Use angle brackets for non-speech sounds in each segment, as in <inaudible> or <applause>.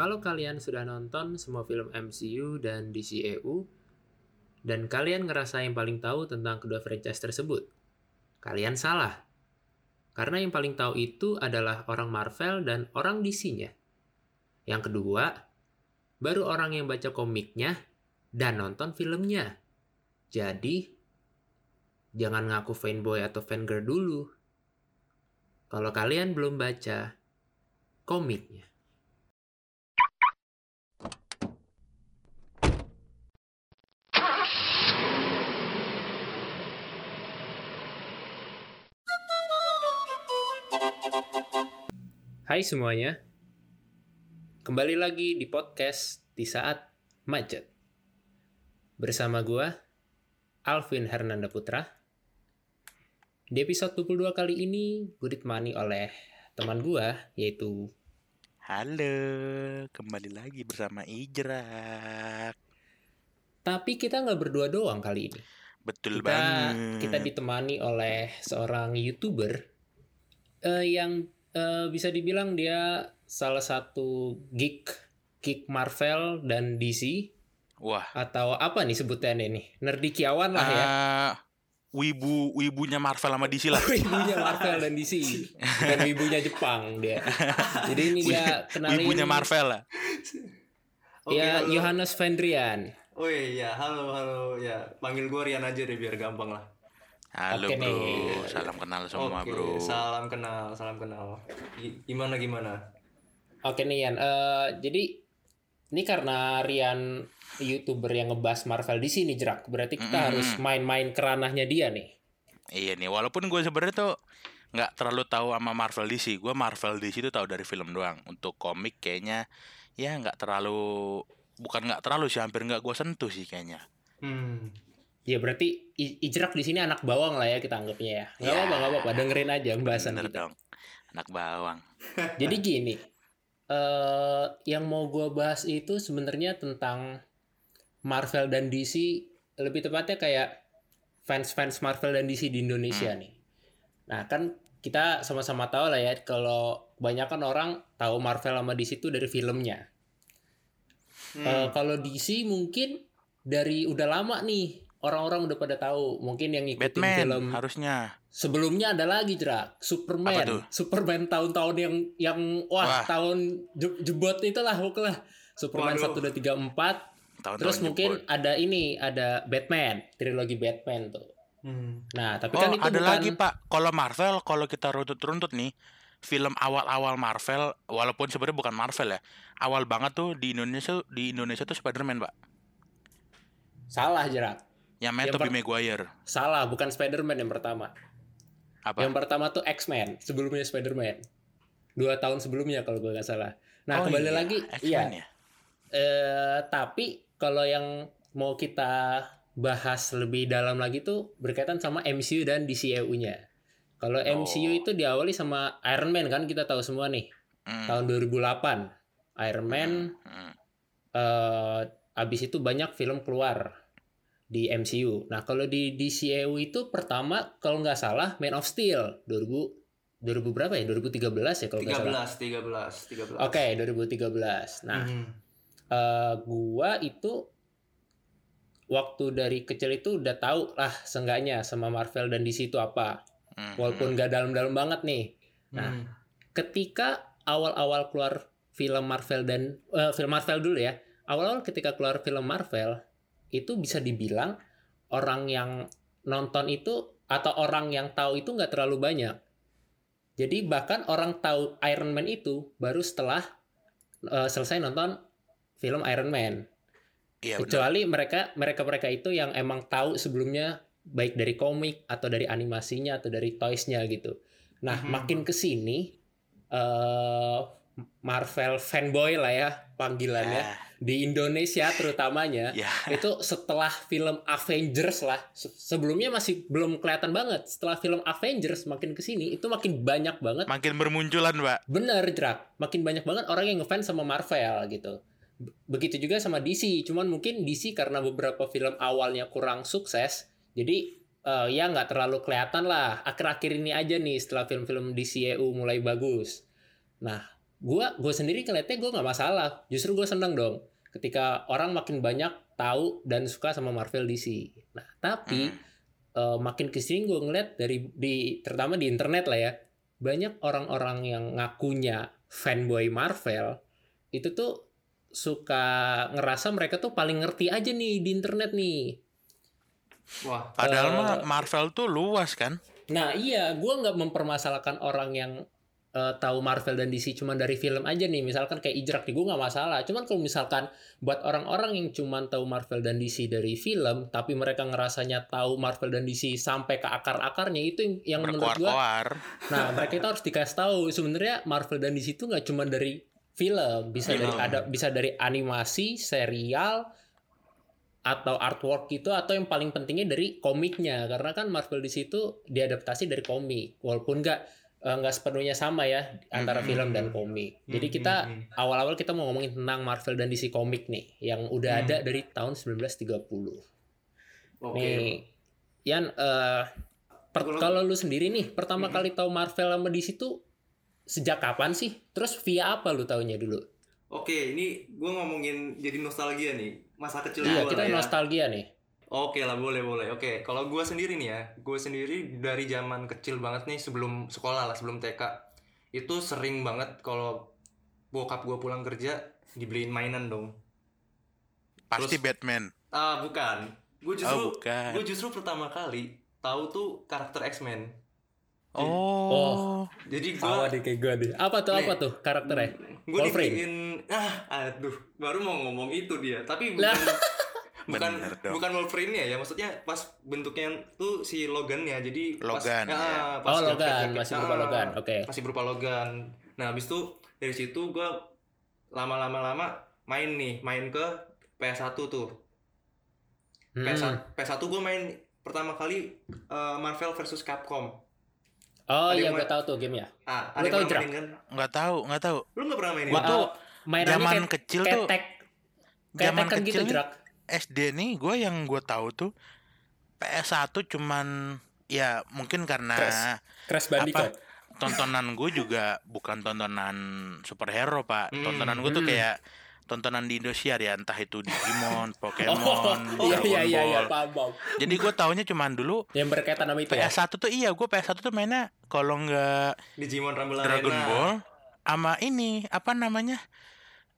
Kalau kalian sudah nonton semua film MCU dan DCEU, dan kalian ngerasa yang paling tahu tentang kedua franchise tersebut, kalian salah. Karena yang paling tahu itu adalah orang Marvel dan orang DC-nya. Yang kedua, baru orang yang baca komiknya dan nonton filmnya. Jadi, jangan ngaku fanboy atau fangirl dulu. Kalau kalian belum baca komiknya. Hai semuanya. Kembali lagi di podcast di saat macet. Bersama gua Alvin Hernanda Putra. Di episode 22 kali ini gue ditemani oleh teman gua yaitu Halo, kembali lagi bersama Ijrak. tapi kita nggak berdua doang kali ini. Betul Kita banget. kita ditemani oleh seorang YouTuber eh, yang eh, bisa dibilang dia salah satu geek geek Marvel dan DC Wah, atau apa nih sebutannya nih nerdikiawan lah ya eh, wibu wibunya Marvel sama DC lah. <laughs> ibunya Marvel dan DC dan ibunya Jepang dia jadi ini dia kenalin wibunya Marvel lah. Ya halo. Johannes Vendrian Oh iya, halo, halo. Ya, panggil gue Rian aja deh biar gampang lah. Halo Oke bro, nih. salam kenal semua Oke, bro. salam kenal, salam kenal. Gi- Gimana gimana? oke nih Yan Eh, jadi ini karena Rian youtuber yang ngebahas Marvel DC nih jerak berarti kita Mm-mm. harus main-main keranahnya dia nih Iya nih, walaupun gue sebenarnya tuh nggak terlalu tahu sama Marvel DC. Gue Marvel DC tuh tahu dari film doang. Untuk komik kayaknya ya nggak terlalu bukan nggak terlalu sih, hampir nggak gue sentuh sih kayaknya. Hmm. Ya berarti Ijrak di sini anak bawang lah ya kita anggapnya ya nggak Ya. apa-apa nggak apa-apa dengerin aja pembahasan Bener kita dong, anak bawang. <laughs> Jadi gini, eh yang mau gue bahas itu sebenarnya tentang Marvel dan DC, lebih tepatnya kayak fans-fans Marvel dan DC di Indonesia nih. Nah kan kita sama-sama tahu lah ya kalau kebanyakan orang tahu Marvel sama DC itu dari filmnya. Hmm. Eh, kalau DC mungkin dari udah lama nih orang-orang udah pada tahu. Mungkin yang ngikutin Batman film harusnya. Sebelumnya ada lagi Jerak, Superman. Superman tahun-tahun yang yang wah, Wah. tahun je- jebot itulah pokoknya. Superman Waduh. 1 2 3 4. Tahun-tahun Terus mungkin jebot. ada ini, ada Batman, trilogi Batman tuh. Hmm. Nah, tapi Oh, kan itu ada bukan lagi Pak. Kalau Marvel, kalau kita runtut-runtut nih, film awal-awal Marvel, walaupun sebenarnya bukan Marvel ya, awal banget tuh di Indonesia di Indonesia tuh Spider-Man, Pak. salah Jerak. Yang main Tobey Maguire. Salah, bukan Spider-Man yang pertama. Apa? Yang pertama tuh X-Men, sebelumnya Spider-Man. Dua tahun sebelumnya kalau gue nggak salah. Nah, Oh kembali iya, lagi, iya, ya. Eh, tapi kalau yang mau kita bahas lebih dalam lagi tuh berkaitan sama MCU dan DCEU-nya. Kalau MCU Oh. itu diawali sama Iron Man kan kita tahu semua nih Hmm, tahun 2008 Iron Man eh abis itu banyak film keluar di MCU. Nah kalau di DCEU itu pertama kalau nggak salah Man of Steel 2000 2000 berapa ya 2013 ya kalau nggak salah. 13, 13, 13. Oke 2013. Nah Hmm. eh gua itu waktu dari kecil itu udah tahu lah seenggaknya sama Marvel dan DC itu apa hmm, walaupun gak dalam-dalam banget nih Nah. Hmm. ketika awal-awal keluar film Marvel dan eh, film Marvel dulu ya awal-awal ketika keluar film Marvel itu bisa dibilang orang yang nonton itu atau orang yang tahu itu nggak terlalu banyak. Jadi bahkan orang tahu Iron Man itu baru setelah eh, selesai nonton film Iron Man. Iya benar. kecuali mereka mereka mereka itu yang emang tahu sebelumnya baik dari komik atau dari animasinya atau dari toysnya gitu. Nah Mhm. makin ke sini eh Marvel fanboy lah ya panggilannya. Ya, di Indonesia terutamanya <laughs> ya. itu setelah film Avengers lah se- sebelumnya masih belum kelihatan banget setelah film Avengers makin ke sini itu makin banyak banget Makin bermunculan, Pak. Bener, Drak. Makin banyak banget orang yang ngefans sama Marvel gitu. Be- Begitu juga sama DC. Cuman mungkin DC karena beberapa film awalnya kurang sukses, jadi eh, ya nggak terlalu kelihatan lah. Akhir-akhir ini aja nih setelah film-film DCEU mulai bagus. Nah, gua gue sendiri ngeliatnya gue nggak masalah justru gue seneng dong ketika orang makin banyak tahu dan suka sama Marvel DC nah tapi Hmm. eh, makin ke sini gue ngeliat dari di terutama di internet lah ya banyak orang-orang yang ngakunya fanboy Marvel itu tuh suka ngerasa mereka tuh paling ngerti aja nih di internet nih Wah, Padahal mah Marvel tuh luas kan. Nah iya, gue nggak mempermasalahkan orang yang eh, tahu Marvel dan DC cuma dari film aja nih. Misalkan kayak Ijrak nih, gue nggak masalah. Cuman kalau misalkan buat orang-orang yang cuma tahu Marvel dan DC dari film, tapi mereka ngerasanya tahu Marvel dan DC sampai ke akar-akarnya itu yang, yang menurut gue. Nah mereka itu harus dikasih tahu sebenarnya Marvel dan DC itu nggak cuma dari film, bisa dari ada bisa dari animasi, serial atau artwork itu atau yang paling pentingnya dari komiknya karena kan Marvel DC itu diadaptasi dari komik walaupun nggak eh, nggak sepenuhnya sama ya antara Mhm. film dan komik. Jadi Hmm, kita awal-awal kita mau ngomongin tentang Marvel dan DC komik nih yang udah Hmm. ada dari tahun 1930. Oke. Nih, Yan eh, per- Kalau- lu sendiri nih pertama Mhm. kali tahu Marvel sama DC tuh sejak kapan sih? Terus via apa lu taunya dulu? Oke, ini gue ngomongin jadi nostalgia nih. Masa kecil Iya, gua kita lah ya. nostalgia nih. Oke lah, boleh boleh. Oke, kalau gue sendiri nih ya, gue sendiri dari zaman kecil banget nih sebelum sekolah lah, sebelum TK, itu sering banget kalau bokap gue pulang kerja dibeliin mainan dong. Pasti Terus- Batman. Ah bukan, gue justru Oh, bukan. gue justru pertama kali tahu tuh karakter X-Men. Oh. Jadi gue deh kayak gue deh. Apa tuh Nih. apa tuh karakternya? gue dibeliin ah aduh baru mau ngomong itu dia tapi bukan bukan Bener dong. bukan Wolverine ya ya maksudnya pas bentuknya tuh si Logan ya jadi pas- Logan, ah, ya. pas Oh, Logan, jaket-jaket. masih berupa Ah, Logan. Oke. masih berupa Logan nah habis itu dari situ gue lama-lama lama main nih main ke PS1 tuh Hmm. PS1 PS1 gue main pertama kali eh, Marvel versus Capcom Oh iya yang gue tahu tuh game ya. ah Lu tahu, Jrak? mainin kan Nggak tahu, nggak tahu. lu nggak pernah mainin Gua kan? tuh mainannya zaman kayak, kecil kayak tuh, tek, kayak zaman Tekken kecil gitu, Drak. SD nih gue yang gue tahu tuh PS1 cuman ya mungkin karena Crash. Crash Bandicoot. tontonan gue juga bukan tontonan superhero pak Hmm, tontonan gue tuh hmm. kayak tontonan di Indosiar ya entah itu Digimon, <laughs> Oh, Pokemon, iya iya Dragon iya iya, Ball. paham, paham. Jadi gue taunya cuman dulu Yang berkaitan sama itu ya. PS1 tuh iya gue PS1 tuh mainnya kalau nggak Digimon Rumble Dragon Arena. Ball sama ini apa namanya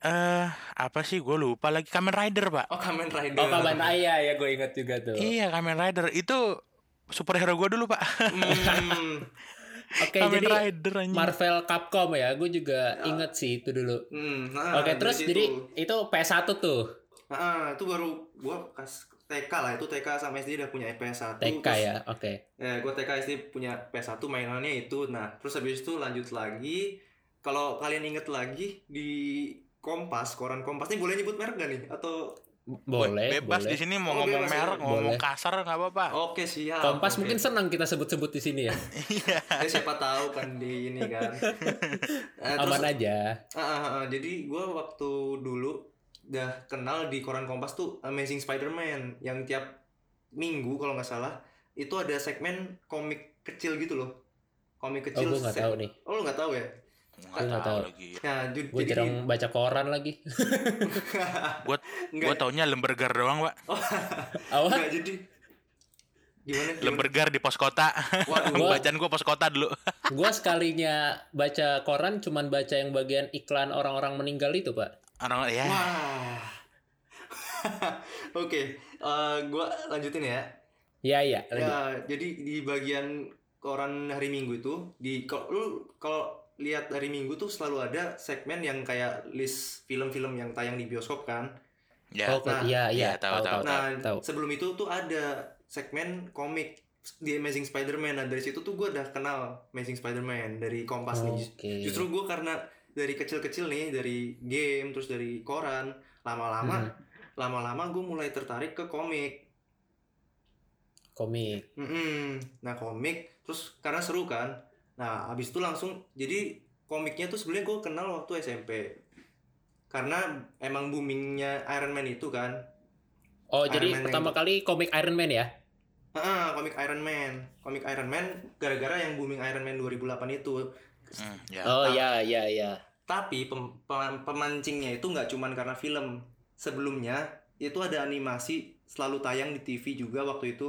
eh apa sih? Gue lupa lagi. Kamen Rider pak. Oh Kamen Rider. Oh Kamen Rider. Ya gue inget juga tuh. iya Kamen Rider. Itu superhero gue dulu pak. Hmm, <laughs> Oke Kamen jadi Rider anjing. Marvel Capcom ya, gue juga inget sih itu dulu. hmm, nah, Oke terus dari jadi itu PS1 tuh. Nah, itu baru gua kas TK lah itu TK sama SD udah punya PS1 TK terus, ya, oke. ya gua TK SD punya PS1 mainannya itu. Nah terus habis itu lanjut lagi. Kalau kalian inget lagi di Kompas koran Kompas ini boleh nyebut merek gak nih atau Boleh, bebas boleh. di sini mau Oh, ngomong bebas, merek ya? ngomong kasar nggak apa-apa oke siap Kompas Oke. mungkin senang kita sebut-sebut di sini ya. <laughs> iya Ya, siapa tahu kan di ini kan <laughs> Nah, terus- Aman aja. Ah, ah, ah, jadi gue waktu dulu udah kenal di koran Kompas tuh Amazing Spider-Man yang tiap minggu kalau nggak salah itu ada segmen komik kecil gitu loh komik Oh kecil gue nggak tahu nih. oh lu nggak tahu ya nggak tahu tahu. lagi nah Gue jadi jarang baca koran lagi. <laughs> gue gue taunya lembergar doang pak Apa? nggak jadi gimana, gimana? lembergar di pos kota Waduh, <laughs> bacaan gue pos kota dulu <laughs> gue sekalinya baca koran cuman baca yang bagian iklan orang-orang meninggal itu pak. orang ya wah oke eh, gua lanjutin ya Iya iya. lanjut. Ya, jadi di bagian koran hari Minggu itu di kalau lu kalau lihat hari Minggu tuh selalu ada segmen yang kayak list film-film yang tayang di bioskop kan. ya Oh, nah, iya iya, iya. tahu, tahu tahu, tahu. Nah, tahu. sebelum itu tuh ada segmen komik di Amazing Spider-Man. Nah, dari situ tuh gue udah kenal Amazing Spider-Man dari Kompas nih. Oke. Justru gue karena dari kecil-kecil nih, dari game terus dari koran, lama-lama Hmm, lama-lama gue mulai tertarik ke komik. komik. Mm-mm. Nah komik terus karena seru kan. Nah abis itu langsung jadi komiknya tuh sebenarnya gue kenal waktu SMP. Karena emang boomingnya Iron Man itu kan. Oh Iron jadi Man pertama yang- kali komik Iron Man ya? Ah komik Iron Man, komik Iron Man gara-gara yang booming Iron Man 2008 itu. Hmm, ya Oh iya iya iya. Tapi pem- pem- pemancingnya itu nggak cuman karena film. Sebelumnya itu ada animasi selalu tayang di TV juga waktu itu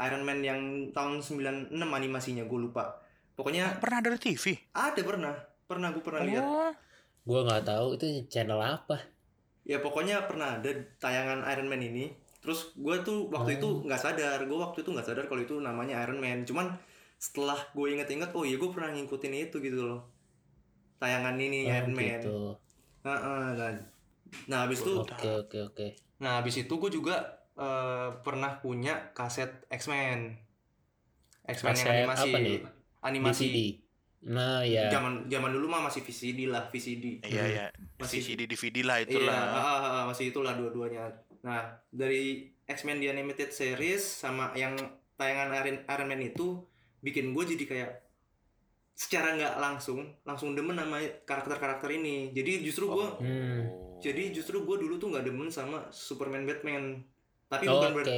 Iron Man yang tahun 96 animasinya gue lupa. Pokoknya Pernah ada di TV? ada pernah, pernah gue pernah lihat. Oh, Gue nggak tahu itu channel apa. Ya pokoknya pernah ada tayangan Iron Man ini. Terus gue tuh waktu itu Oh. nggak sadar, gue waktu itu nggak sadar kalau itu namanya Iron Man. Cuman setelah gue inget-inget, oh iya gue pernah ngikutin itu gitu loh. Tayangan ini Oh, Iron Man. gitu. Heeh, nah, nah habis itu, Oke oke oke. nah habis itu gue juga eh, pernah punya kaset X-Men. X-Men yang animasi. apa nih? Animasi. DVD. Nah ya. Zaman zaman dulu mah masih VCD lah, VCD. iya ya. Masih- VCD DVD lah Iya, itulah. ah, ah, ah, masih itulah dua-duanya. Nah, dari X-Men di animated series sama yang tayangan Iron, Iron Man itu bikin gue jadi kayak secara nggak langsung langsung demen sama karakter-karakter ini. Jadi justru gue Oh. Hmm. jadi justru gue dulu tuh nggak demen sama Superman Batman. Tapi Oke. bukan berarti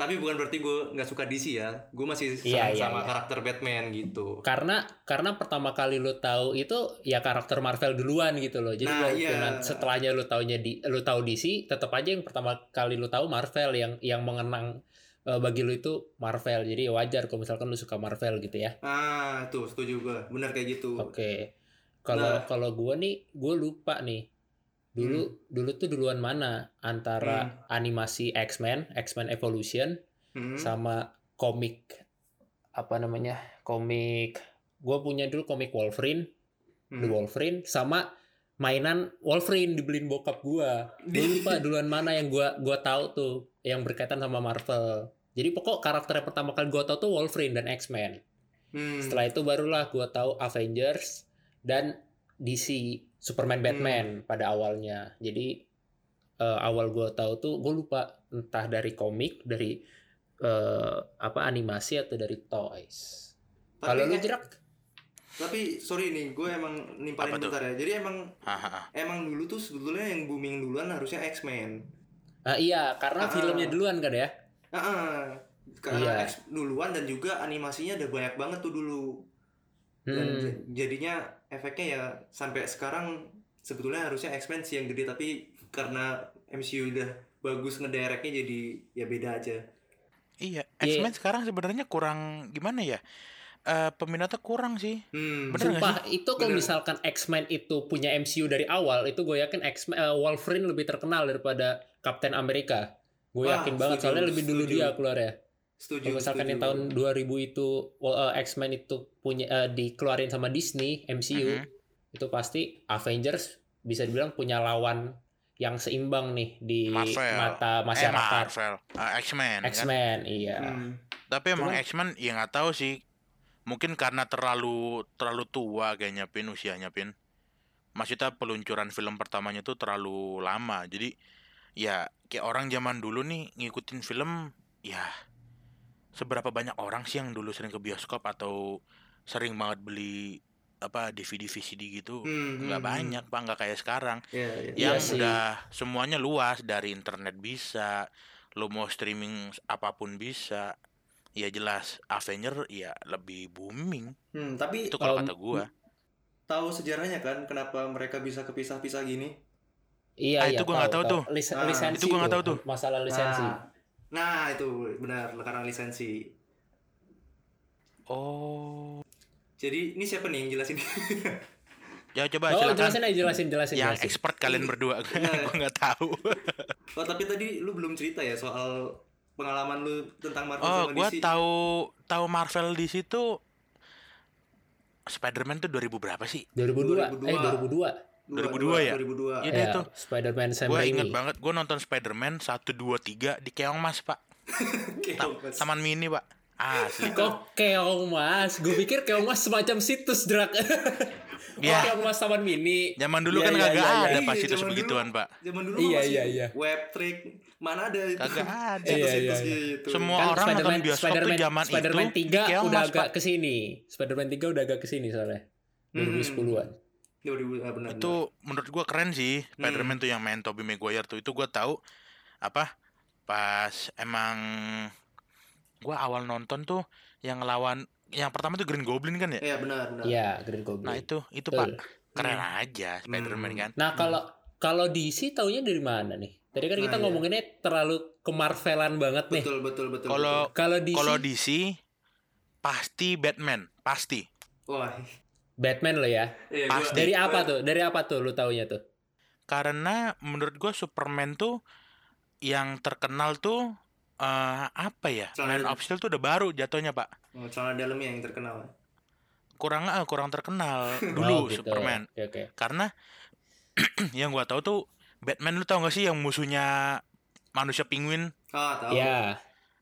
tapi bukan berarti gue nggak suka DC ya. Gue masih Iya, senang iya, sama iya. karakter Batman gitu. Karena karena pertama kali lu tahu itu ya karakter Marvel duluan gitu loh. Jadi Nah, iya. setelahnya lu taunya di lu tahu DC, tetap aja yang pertama kali lu tahu Marvel yang yang mengenang eh, bagi lu itu Marvel. Jadi ya wajar kalau misalkan lu suka Marvel gitu ya. Ah, tuh setuju gue. Benar kayak gitu. Oke. Kalau Nah. kalau gua nih, gue lupa nih. Dulu Hmm. dulu tuh duluan mana antara animasi X-Men, X-Men Evolution Hmm. sama komik apa namanya? Komik gue punya dulu komik Wolverine, The Hmm. Wolverine sama mainan Wolverine dibeliin bokap gua. Gue <laughs> lupa duluan mana yang gua gua tahu tuh yang berkaitan sama Marvel. Jadi pokok karakter yang pertama kali gua tahu tuh Wolverine dan X-Men. Hmm. Setelah itu barulah gua tahu Avengers dan DC, Superman, Batman pada awalnya. Jadi eh, awal gua tahu tuh gue lupa entah dari komik, dari eh, apa animasi atau dari toys. Tapi Kalau lu jerak? Tapi sorry nih, gue emang nimpalin bentar ya. Jadi emang Hahaha. emang dulu tuh sebetulnya yang booming duluan harusnya X-Men. Ah, iya, karena Ah. filmnya duluan kan ya. Ah, ah. karena Iya. X duluan dan juga animasinya udah banyak banget tuh dulu. Dan Hmm. jadinya efeknya ya sampai sekarang sebetulnya harusnya X-Men sih yang gede tapi karena MCU udah bagus ngedirectnya jadi ya beda aja. Iya, Iya. X-Men sekarang sebenarnya kurang gimana ya? Eh peminatnya kurang sih. Hmm. Bener nggak Sumpah, itu kalau misalkan X-Men itu punya MCU dari awal, itu gue yakin X-Men eh, Wolverine lebih terkenal daripada Captain America. Gue yakin banget setuju, soalnya lebih dulu setuju. dia keluar ya. Setuju. Kalau misalkan setuju. yang tahun 2000 itu well, eh, X-Men itu punya eh, dikeluarin sama Disney MCU, Mhm. itu pasti Avengers bisa dibilang punya lawan yang seimbang nih di Marvel. mata Eh, masyarakat. Marvel. Eh, X-Men kan. X-Men, iya. Hmm. Tapi emang X-Men ya nggak tahu sih. Mungkin karena terlalu terlalu tua kayaknya Pin usianya Pin. Maksudnya peluncuran film pertamanya tuh terlalu lama. Jadi ya kayak orang zaman dulu nih ngikutin film ya seberapa banyak orang sih yang dulu sering ke bioskop atau sering banget beli apa DVD VCD gitu. Hmm, Nggak hmm, banyak, Pak, nggak kayak sekarang. Iya, iya. Iya yang sih. udah semuanya luas dari internet bisa lo mau streaming apa pun bisa ya jelas Avenger ya lebih booming Hmm, tapi itu kalau kata gua tahu sejarahnya kan kenapa mereka bisa kepisah-pisah gini? Iya, Ah, iya. itu gua nggak tahu tuh. Lis- Ah, lisensi itu gua nggak tahu tuh. Masalah lisensi. Nah, nah itu benar karena lisensi. oh Jadi ini siapa nih yang jelasin? <laughs> ya coba oh, silakan jelasin aja, jelasin, jelasin. yang jelasin. expert kalian berdua <laughs> Iya. gua nggak tahu <laughs> oh tapi tadi lu belum cerita ya soal pengalaman lu tentang Marvel oh sama gua DC. tahu tahu Marvel di situ Spider-Man tuh 2000 berapa sih 2002. 2002. Eh 2002. 2002 ya? 2002. Iya. Ya, itu. Spider-Man Sam Gua Raimi. inget banget gua nonton Spider-Man 1 2 3 di Keong Mas Pak <laughs> Ta- Mas. Taman Mini Pak asli Kok keong mas? Gue pikir keong mas semacam situs drak. <laughs> Ya. Oh, keong mas taman mini. Zaman dulu Iya, kan iya, kagak iya, iya. ada Iya, pas situs begituan, dulu. Pak. Zaman dulu Iya, masih iya, iya. web trick mana ada itu? Kagak <laughs> ada. Iya, iya, iya. gitu. Semua Kan orang nonton Spider-Man bioskop tuh Spider-Man zaman Spider-Man itu 3 di Keong udah Mas, agak Pak. ke sini. Spider-Man 3 udah agak ke sini soalnya. Hmm. 2010-an. 2000 ah, benar. Itu menurut gua keren sih. Hmm. Spider-Man tuh yang main Tobey Maguire tuh itu gua tahu apa pas emang gua awal nonton tuh yang ngelawan yang pertama tuh Green Goblin kan ya? Iya benar benar. Iya, Green Goblin. Nah, itu itu Betul. Pak. keren aja Spider-Man Hmm. kan. Nah, kalau kalau DC taunya dari mana nih? Tadi kan kita Nah, iya. ngomonginnya terlalu ke Marvelan banget nih. betul betul betul Kalau Kalau DC kalau DC pasti Batman, pasti. wah Batman lo ya. iya, Pasti. gua- Dari apa tuh? Dari apa tuh lu taunya tuh? Karena menurut gua Superman tuh yang terkenal tuh eh apa ya? Celana Man of Steel tuh udah baru jatuhnya, Pak. Oh, celana dalamnya yang terkenal Kurang eh, kurang terkenal <laughs> Oh, dulu gitu. Superman. Oke, oke. Karena <clears throat> yang gua tahu tuh Batman lu tau gak sih yang musuhnya manusia penguin? ah tahu Ya.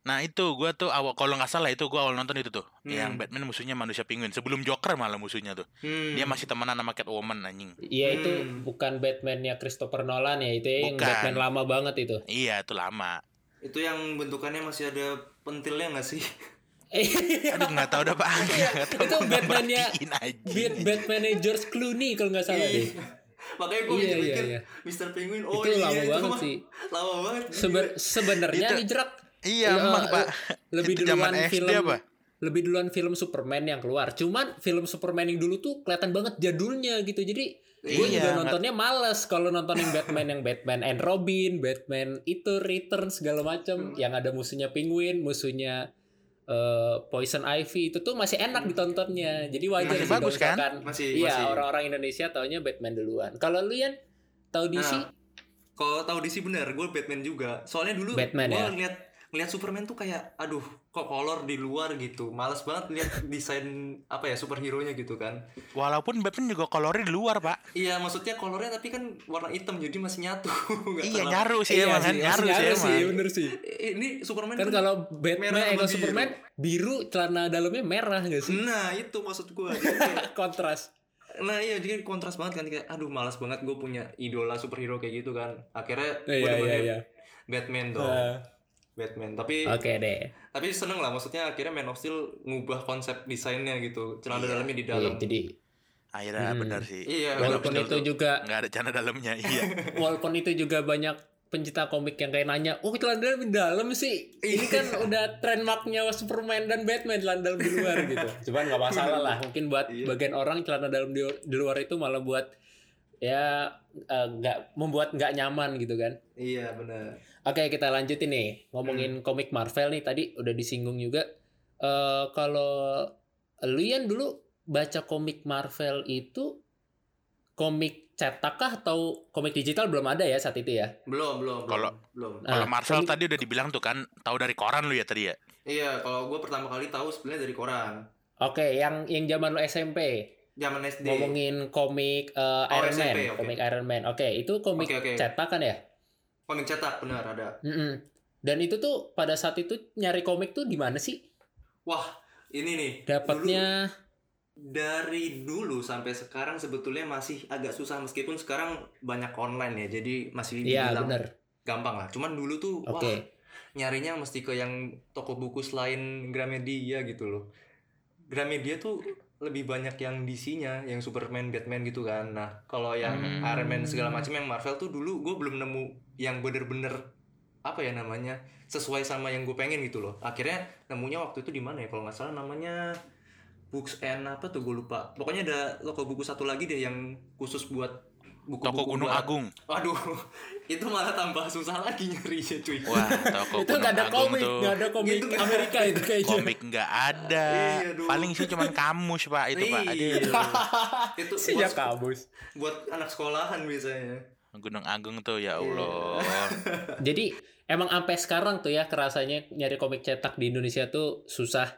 Nah itu gua tuh awal kalau nggak salah itu gua awal nonton itu tuh Hmm. yang Batman musuhnya manusia penguin sebelum Joker malah musuhnya tuh Hmm. dia masih temenan sama Catwoman anjing Iya itu Hmm. bukan Batman-nya Christopher Nolan ya, itu yang Bukan. Batman lama banget itu. iya itu lama itu yang bentukannya masih ada pentilnya nggak sih <laughs> aduh nggak tahu dah pak <laughs> Itu Batman-nya Batman-nya George Clooney kalau nggak salah deh. <laughs> makanya gue Iya, iya, mikir iya. Mr. Penguin oh itu iya lama itu banget mah sih. lama banget Seben- sebenarnya Itu- nih jerak iya Eh, emang eh, pak lebih Itu zaman duluan SD film apa? lebih duluan film Superman yang keluar. Cuman film Superman yang dulu tuh kelihatan banget jadulnya gitu. Jadi gue Iya, juga nontonnya males kalau nontonin Batman yang Batman and Robin, Batman itu Return segala macam yang ada musuhnya Penguin, musuhnya eh, Poison Ivy itu tuh masih enak ditontonnya. Jadi wajar Masih sih bagus, kan? masih iya masih orang-orang Indonesia taunya Batman duluan. Kalau lu Yan tahu DC? Nah, kalau tahu DC bener gue Batman juga soalnya dulu Batman, gue ya? ngeliat ngeliat Superman tuh kayak aduh kok kolor di luar gitu males banget lihat desain apa ya superhero nya gitu kan walaupun Batman juga kolornya di luar pak iya maksudnya kolornya tapi kan warna hitam jadi masih nyatu <laughs> iya nyaru sih Iya emang kan sih, nyaru masih sih nyaru emang sih, bener sih. Ini Superman Kan tuh- kalau Batman merah sama. Superman biru celana dalamnya merah gak sih? nah itu maksud gue <laughs> Kontras. nah iya jadi kontras banget kan kayak aduh malas banget gue punya idola superhero kayak gitu kan akhirnya gue demennya iya. Batman dong Ah, Batman tapi Oke deh. tapi seneng lah maksudnya akhirnya Man of Steel ngubah konsep desainnya gitu celana Iya. dalamnya di Iya, dalam jadi akhirnya Hmm. benar sih Iya, walaupun itu tuh juga nggak ada celana dalamnya <laughs> iya walaupun itu juga banyak pencinta komik yang kayak nanya, "Oh, celana dalam di dalam sih." Ini kan udah trademarknya Superman dan Batman celana dalam di luar gitu. <laughs> Cuman nggak masalah lah. Mungkin buat Iya. bagian orang celana dalam di, di luar itu malah buat ya eh, nggak membuat nggak nyaman gitu kan. iya benar Oke, kita lanjutin nih. Ngomongin komik Marvel nih tadi udah disinggung juga. Eh kalau lu yang dulu baca komik Marvel itu komik cetak kah atau komik digital belum ada ya saat itu ya? belum belum belum, Kalau- belum kalau Ah, Marvel komik- tadi udah dibilang tuh kan tahu dari koran lu ya tadi ya iya kalau gue pertama kali tahu sebenarnya dari koran Oke, yang yang zaman lu SMP zaman SD ngomongin komik eh, Oh, Iron Man, SMP, oke. komik Iron Man. Oke, itu komik Oke, oke. cetak kan ya? Komik cetak benar ada Mm-mm. Dan itu tuh pada saat itu nyari komik tuh di mana sih? wah ini nih Dapatnya dari dulu sampai sekarang sebetulnya masih agak susah meskipun sekarang banyak online ya jadi masih dibilang bener. gampang lah cuman dulu tuh Oke. wah nyarinya mesti ke yang toko buku selain Gramedia gitu loh Gramedia tuh lebih banyak yang DC-nya yang Superman, Batman gitu kan nah kalau yang Hmm. Iron Man segala macam yang Marvel tuh dulu gue belum nemu yang bener-bener apa ya namanya sesuai sama yang gue pengen gitu loh akhirnya nemunya waktu itu di mana ya kalau nggak salah namanya Books and apa tuh gue lupa pokoknya ada toko buku satu lagi deh yang khusus buat buku-buku toko Gunung buat- Agung Waduh, <laughs> itu malah tambah susah lagi nyarinya cuy. wah toko <laughs> itu Gunung nggak ada Agung komik, tuh nggak ada komik Gitu. Amerika itu kayaknya. komik nggak ada Iya, paling sih cuman kamus pak itu pak Iya. Aduh. itu buat, kabus. buat anak sekolahan biasanya. Gunung Agung tuh ya Iya. Allah <laughs> Jadi emang sampai sekarang tuh ya kerasanya nyari komik cetak di Indonesia tuh susah.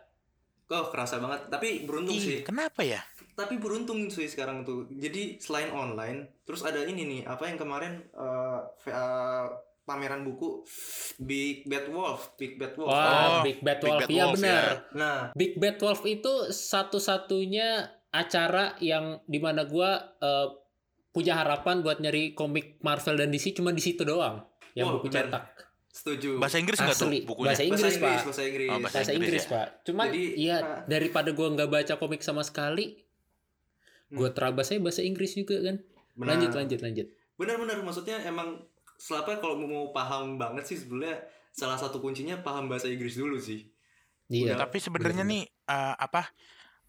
Oh, kerasa banget. Tapi beruntung Ih, sih. kenapa ya Tapi beruntung sih sekarang tuh. Jadi selain online, terus ada ini nih, apa yang kemarin eh, VA pameran buku Big Bad Wolf, Big Bad Wolf. Wah, Oh, Big Bad Big Wolf. Iya Wolf, benar. Nah, Big Bad Wolf itu satu-satunya acara yang di mana gua eh, punya harapan buat nyari komik Marvel dan DC cuma di situ doang yang Oh, buku benar. cetak. setuju. bahasa Inggris nggak tuh bukunya Bahasa Inggris, Pak. bahasa Inggris. Oh, bahasa Bahasa Inggris Inggris, ya? Pak. Cuman Jadi, iya daripada gua nggak baca komik sama sekali, gua terabasnya bahasa Inggris juga kan. Benar. Lanjut, lanjut, lanjut. Benar-benar maksudnya emang selapa kalau mau paham banget sih sebenarnya salah satu kuncinya paham bahasa Inggris dulu sih. Iya. Udah. tapi sebenarnya nih eh, apa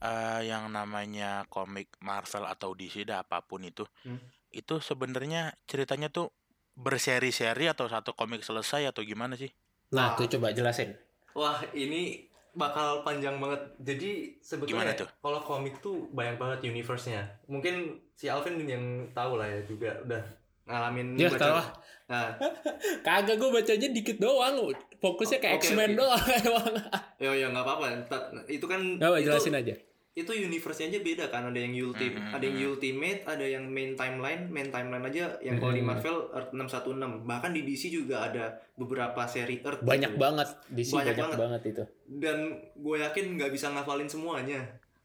eh, yang namanya komik Marvel atau DC dah apa pun itu, Hmm. itu sebenarnya ceritanya tuh berseri-seri atau satu komik selesai atau gimana sih? Nah, Wah. tuh coba jelasin. Wah, ini bakal panjang banget. Jadi sebetulnya tuh? kalau komik tuh banyak banget universe-nya. Mungkin si Alvin yang tahu lah ya juga udah ngalamin Ya, baca- tahu lah. Nah, <laughs> Kagak gue bacanya dikit doang. Fokusnya ke Oke, X-Men oke. doang <laughs> emang. ya ya nggak apa-apa. Ntar- Itu kan Gak apa, itu, jelasin aja. Itu universe-nya aja beda kan. Ada yang ultimate, Mhm, ada yang mhm. ultimate, ada yang main timeline. Main timeline aja yang kalau di Mhm. Marvel Earth 616. Bahkan di DC juga ada beberapa seri Earth Banyak gitu. banget. Di sini Banyak banyak, banget. banget. itu. Dan gue yakin nggak bisa ngafalin semuanya.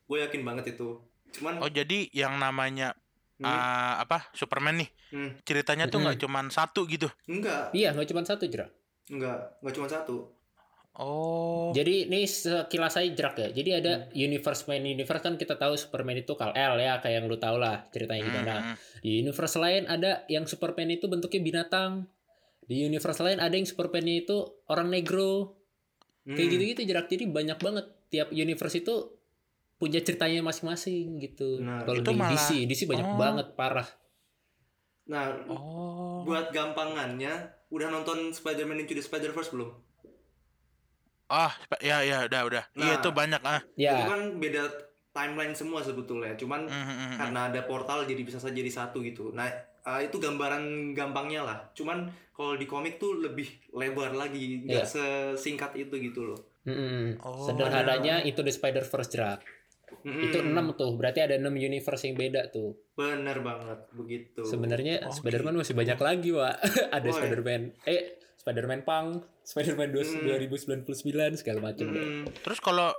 Gue yakin banget itu. Cuman Oh jadi yang namanya hmm, ah, apa Superman nih hmm, ceritanya tuh nggak Mm-mm. cuman satu gitu. enggak, Iya, nggak cuma satu jerak. enggak, enggak cuma satu. Oh. Jadi ini sekilas aja jerak ya. Jadi ada Hmm. universe main universe kan kita tahu Superman itu Kal El ya, kayak yang lu tau lah ceritanya gimana. Mm, mm. Di universe lain ada yang Superman itu bentuknya binatang. Di universe lain ada yang Superman itu orang negro. Kayak Hmm. gitu-gitu jerak. Jadi banyak banget tiap universe itu punya ceritanya masing-masing gitu. Nah, Kalau itu di malah- DC, DC banyak oh. banget parah. Nah, Oh. buat gampangannya, udah nonton Spider-Man Into the Spider-Verse belum? Ah, spe- ya ya udah udah. Iya Nah. itu banyak ah. Itu Ya, kan beda timeline semua sebetulnya. Cuman Mm, mm, mm, mm. karena ada portal jadi bisa saja jadi satu gitu. Nah, eh, itu gambaran gampangnya lah. Cuman kalau di komik tuh lebih lebar lagi, nggak sesingkat itu gitu loh. mm-mm. Oh. sederhananya itu the Spider-Verse jerak. Mm-mm. Itu 6 tuh, berarti ada 6 universe yang beda tuh. Bener banget begitu. Sebenarnya Oh, Spider-Man masih banyak lagi, Wak. <laughs> ada Oh, iya. Spider-Man eh Spider-Man Punk, Spider-Man dua- Hmm. 2099 segala macam deh. Mm-mm. Terus kalau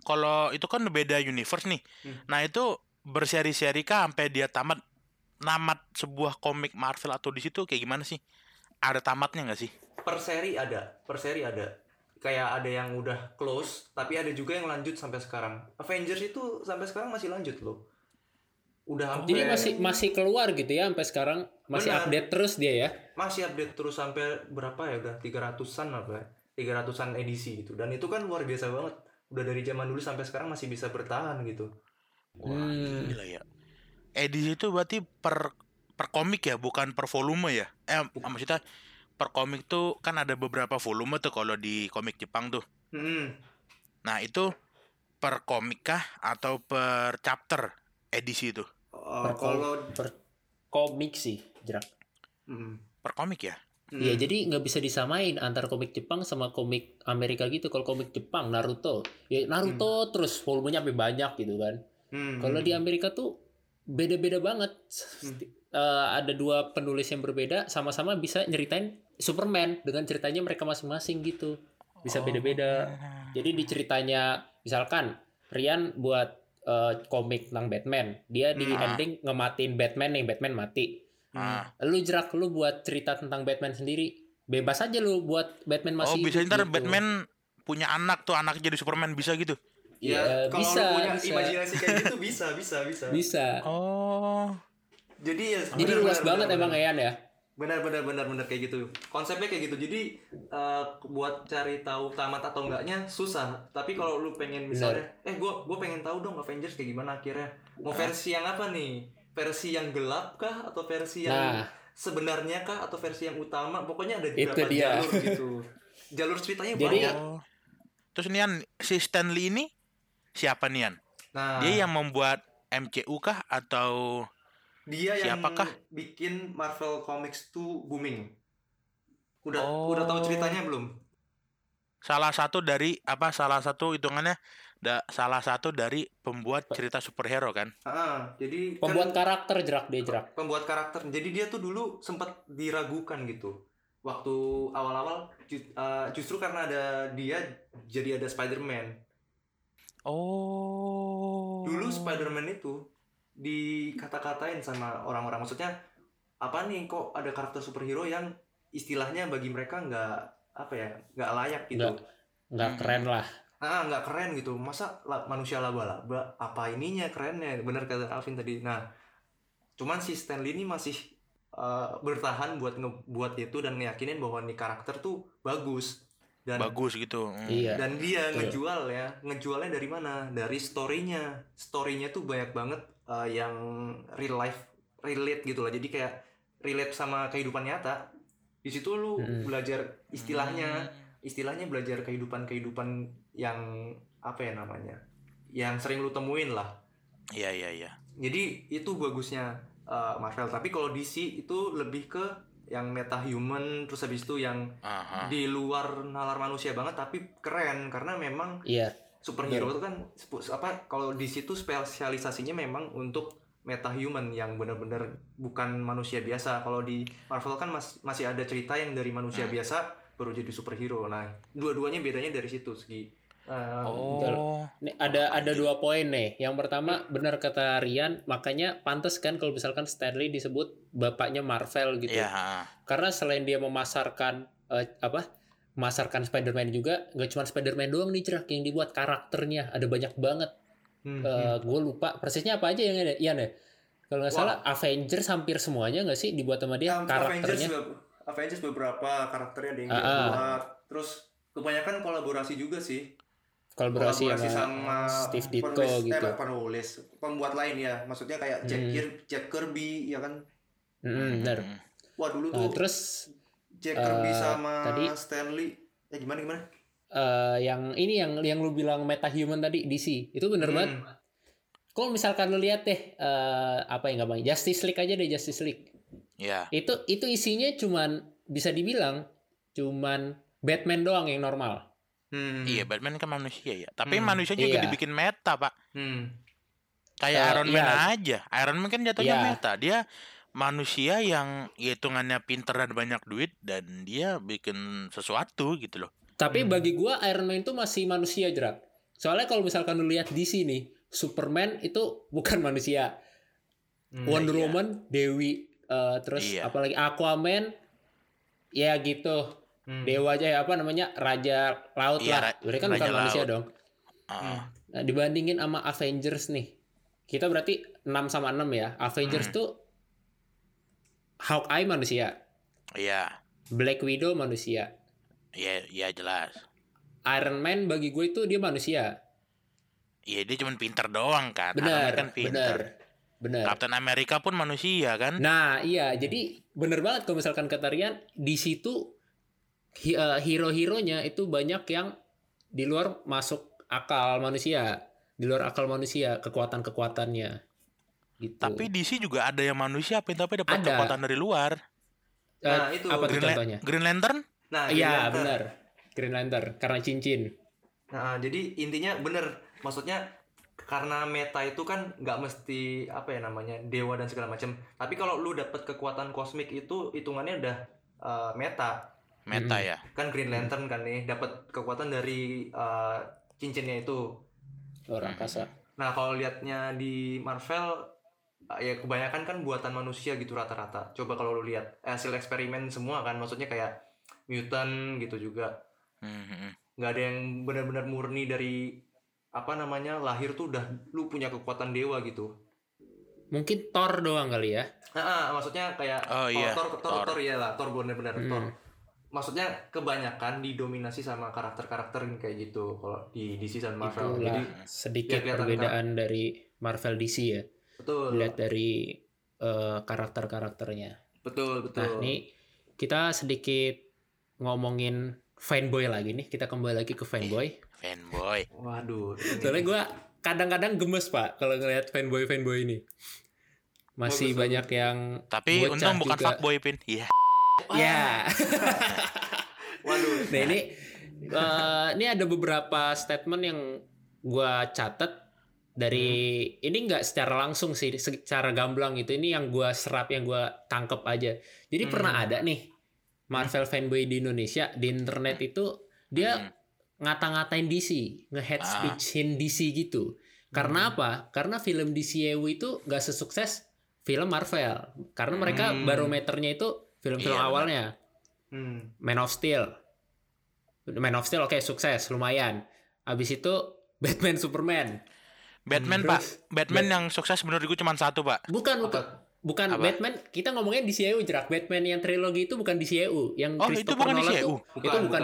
kalau itu kan beda universe nih. Hmm. Nah, itu berseri-seri kah sampai dia tamat namat sebuah komik Marvel atau di situ kayak gimana sih? Ada tamatnya nggak sih? per seri ada per seri ada kayak ada yang udah close tapi ada juga yang lanjut sampai sekarang Avengers itu sampai sekarang masih lanjut loh udah Jadi sampai masih masih keluar gitu ya sampai sekarang masih Benar. update terus dia ya. masih update terus sampai berapa ya udah 300-an apa ya 300-an edisi gitu dan itu kan luar biasa banget udah dari zaman dulu sampai sekarang masih bisa bertahan gitu Wah, Hmm. gila ya. Edisi itu berarti per per komik ya, bukan per volume ya? Eh, maksudnya per komik tuh kan ada beberapa volume tuh kalau di komik Jepang tuh. Hmm. Nah, itu per komik kah atau per chapter edisi itu? Uh, Per kalau per komik sih, jerak. hmm. Per komik ya? Hmm. Iya, jadi nggak bisa disamain antara komik Jepang sama komik Amerika gitu. Kalau komik Jepang Naruto, ya Naruto terus volumenya sampai banyak gitu kan. Hmm. Kalau di Amerika tuh beda-beda banget. Eh, ada dua penulis yang berbeda, sama-sama bisa nyeritain Superman dengan ceritanya mereka masing-masing gitu. Bisa beda-beda. Jadi di ceritanya, misalkan Rian buat eh, komik tentang Batman, dia di Hmm. ending ngematiin Batman nih, Batman mati. Hmm. Ah. Lu jerak lu buat cerita tentang Batman sendiri, bebas aja lu buat Batman Oh, masih bisa hidup ntar gitu. Batman punya anak tuh, anak jadi Superman bisa gitu. Ya, Ya, kalau bisa, lu punya bisa. imajinasi kayak gitu <laughs> bisa, bisa, bisa. Bisa. Oh. Jadi ya Jadi benar, luas benar, banget benar, emang benar. Ean ya. Benar benar benar benar kayak gitu. Konsepnya kayak gitu. Jadi eh, buat cari tahu tamat atau enggaknya susah. Tapi kalau lu pengen misalnya, eh gua gua pengen tahu dong Avengers kayak gimana akhirnya. Mau versi yang apa nih? Versi yang gelap kah atau versi yang Nah, sebenarnya kah atau versi yang utama? Pokoknya ada Itu beberapa dia. jalur gitu. Jalur ceritanya Jadi- banyak. Oh. Terus Nian, si Stanley ini siapa Nian? Nah, Dia yang membuat MCU kah atau dia yang siapakah? bikin Marvel Comics tuh booming. Udah Oh. udah tahu ceritanya belum? salah satu dari apa salah satu hitungannya da, salah satu dari pembuat cerita superhero kan? Ah, jadi pembuat kan, karakter jerak dia jerak. pembuat karakter. Jadi dia tuh dulu sempat diragukan gitu. Waktu awal-awal ju- uh, justru karena ada dia jadi ada Spider-Man. Oh. Dulu Spider-Man itu dikata-katain sama orang-orang maksudnya apa nih kok ada karakter superhero yang istilahnya bagi mereka nggak apa ya nggak layak gitu Nggak. Nggak Hmm. keren lah. Ah nggak keren gitu masa la- manusia laba-laba apa ininya kerennya bener kata Alvin tadi nah cuman si Stanley ini masih uh, bertahan buat ngebuat itu dan ngeyakinin bahwa nih karakter tuh bagus dan bagus gitu Hmm. Iya. dan dia Betul. ngejual ya ngejualnya dari mana dari storynya storynya tuh banyak banget uh, yang real life relate gitu lah jadi kayak relate sama kehidupan nyata di situ lu Mm. belajar istilahnya Hmm. Istilahnya belajar kehidupan kehidupan yang apa ya namanya yang sering lu temuin lah iya iya iya jadi itu bagusnya uh, Marvel tapi kalau DC itu lebih ke yang meta human terus habis itu yang Aha. di luar nalar manusia banget tapi keren karena memang Iya. superhero itu kan apa kalau di situ spesialisasinya memang untuk meta human yang benar-benar bukan manusia biasa kalau di Marvel kan mas- masih ada cerita yang dari manusia Hmm. biasa baru jadi superhero nah dua-duanya bedanya dari situ segi Uh, oh Nih, ada ada dua poin nih. Yang pertama benar kata Rian, makanya pantas kan kalau misalkan Stanley disebut bapaknya Marvel gitu. iya ha. Karena selain dia memasarkan eh, apa? Memasarkan Spider-Man juga, nggak cuma Spider-Man doang nih cerak yang dibuat karakternya ada banyak banget. hmm, Eh, gue lupa persisnya apa aja yang ada. Iya nih. Kalau nggak salah Avengers hampir semuanya nggak sih dibuat sama dia Avengers, karakternya. be- Avengers beberapa karakternya ada yang Ah, dia ah. Terus kebanyakan kolaborasi juga sih. Kolaborasi, Kolaborasi sama, sama, Steve Ditko penulis, gitu. Eh, penulis, pembuat lain ya. Maksudnya kayak Jack, Hmm. Kir- Jack Kirby ya kan. Mm, benar. Hmm. Wah dulu Nah, tuh terus Jack Kirby eh, sama tadi- Stanley. Eh gimana gimana? eh, yang ini yang yang lu bilang meta human tadi DC itu bener banget. Hmm. Kalau misalkan lu lihat deh eh, apa yang gampang Justice League aja deh Justice League. Iya. Itu itu isinya cuman bisa dibilang cuman Batman doang yang normal. Hmm. Iya, Batman kan manusia ya. Tapi Hmm. manusia juga Iya. dibikin meta, Pak. Hmm. Kayak Eh, Iron Man iya. aja. Iron Man kan jatuhnya Iya. meta. Dia manusia yang hitungannya pinter dan banyak duit dan dia bikin sesuatu gitu loh. Tapi Hmm. bagi gua Iron Man itu masih manusia jerak. Soalnya kalau misalkan lu lihat di sini Superman itu bukan <laughs> manusia. Hmm. Wonder iya. Woman, Dewi, eh, terus Iya. apalagi Aquaman, ya gitu. Hmm. Dewa aja ya apa namanya Raja Laut Iya, lah. Ra- Berarti kan bukan manusia dong. Hmm. Nah, dibandingin sama Avengers nih. Kita berarti 6 sama 6 ya. Avengers Hmm. tuh Hawkeye manusia, Iya. Black Widow manusia, Iya, iya jelas. Iron Man bagi gue itu dia manusia. Iya, dia cuma pinter doang kan. Iron Man Benar, kan pinter. benar. Benar. Captain America pun manusia kan. Nah, iya, jadi bener banget kalau misalkan kata Rian, di situ eh, hero-heronya itu banyak yang di luar masuk akal manusia, di luar akal manusia kekuatan-kekuatannya. Gitu. Tapi DC juga ada yang manusia tapi dapat Ada. kekuatan dari luar. Eh, Nah, itu apa Green, La- contohnya? Green Lantern? Nah, Iya, benar. Green Lantern karena cincin. Nah, jadi intinya bener, maksudnya karena meta itu kan nggak mesti apa ya namanya dewa dan segala macam. Tapi kalau lu dapet kekuatan kosmik itu hitungannya udah uh, meta. Meta Mm. ya. Kan Green Lantern kan nih dapat kekuatan dari uh, cincinnya itu. Luar Hmm. angkasa. Nah, kalau liatnya di Marvel uh, ya kebanyakan kan buatan manusia gitu rata-rata. Coba kalau lu lihat eh, hasil eksperimen semua kan maksudnya kayak mutant gitu juga. Hmm, hmm, hmm. nggak ada yang benar-benar murni dari apa namanya lahir tuh udah lu punya kekuatan dewa gitu. Mungkin Thor doang kali ya. Nah, ah, maksudnya kayak Oh, iya, Thor, Thor, Thor, Thor. Thor, iya lah, Thor benar-benar Hmm. Thor. Maksudnya kebanyakan didominasi sama karakter-karakter yang kayak gitu kalau di DC dan Marvel. Itulah Jadi sedikit ya, perbedaan dari Marvel DC ya. betul, Lihat dari eh, karakter-karakternya. betul, betul. Nah, ini kita sedikit ngomongin fanboy lagi nih. Kita kembali lagi ke fanboy. Fanboy. Waduh. ini- Soalnya gue kadang-kadang gemes pak kalau ngeliat fanboy-fanboy ini. Masih Bagus, banyak yang Tapi untung bukan juga. fuckboy pin. Iya. ya. <laughs> Waduh. Nah ini eh, ini ada beberapa statement yang gua catat dari ini nggak secara langsung sih, secara gamblang gitu. Ini yang gua serap, yang gua tangkep aja. Jadi Hmm. pernah ada nih Marvel fanboy di Indonesia di internet itu dia Hmm. Ngata-ngatain DC, nge-head Ah. speechin DC gitu. Karena apa? Karena film DCEU itu nggak sesukses film Marvel. Karena mereka Hmm. barometernya itu film-film Iya, awalnya. Hmm. Man of Steel. Man of Steel oke sukses lumayan. Abis itu <laughs> Batman Superman. Batman, Terus, Pak. Batman yang sukses menurut gue cuma satu, Pak. Bukan bukan bukan Apa? Batman. Kita ngomongin DCEU jerak. Batman yang trilogi itu bukan DCEU. Yang Oh, itu Christopher bukan Nolan DCEU? tuh- itu bukan Bukan,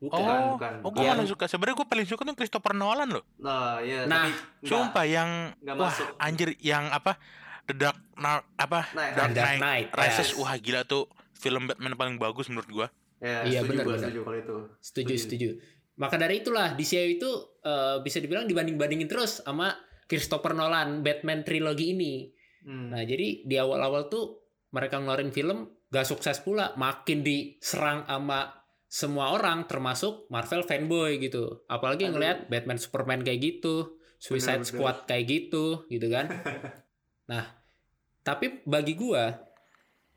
bukan. Oh, Bukan, oh gue Yang- suka. Sebenarnya gue paling suka tuh Christopher Nolan loh. Nah, ya, Nah, tapi Sumpah yang nggak wah masuk. anjir yang apa The Dark Knight apa Nah, Dark Dark Knight Knight, Rises yes. wah gila tuh film Batman paling bagus menurut gua. Ya, Iya, setuju benar, gua, benar. setuju kalau itu. Setuju, Setuju. setuju. Maka dari itulah DCU itu eh, bisa dibilang dibanding-bandingin terus sama Christopher Nolan Batman trilogi ini. Hmm. Nah, jadi di awal-awal tuh mereka ngeluarin film gak sukses pula, makin diserang sama semua orang termasuk Marvel fanboy gitu. Apalagi Aduh. ngelihat Batman Superman kayak gitu, Suicide Bener-bener. Squad kayak gitu, gitu kan. <laughs> nah, tapi bagi gua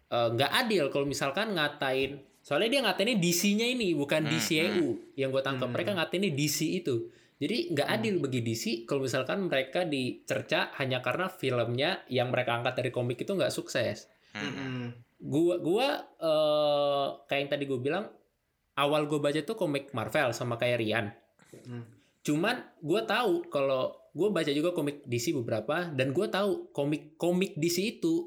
eh, nggak adil kalau misalkan ngatain soalnya dia ngatainnya DC-nya ini bukan Hmm, DCEU yang gue tangkap Hmm. mereka ngatainnya DC itu jadi nggak Hmm. adil bagi DC kalau misalkan mereka dicerca hanya karena filmnya yang mereka angkat dari komik itu nggak sukses Hmm. Mm-mm. gua gua eh, kayak yang tadi gue bilang awal gue baca tuh komik Marvel sama kayak Rian Hmm. cuman gue tahu kalau gue baca juga komik DC beberapa dan gue tahu komik komik DC itu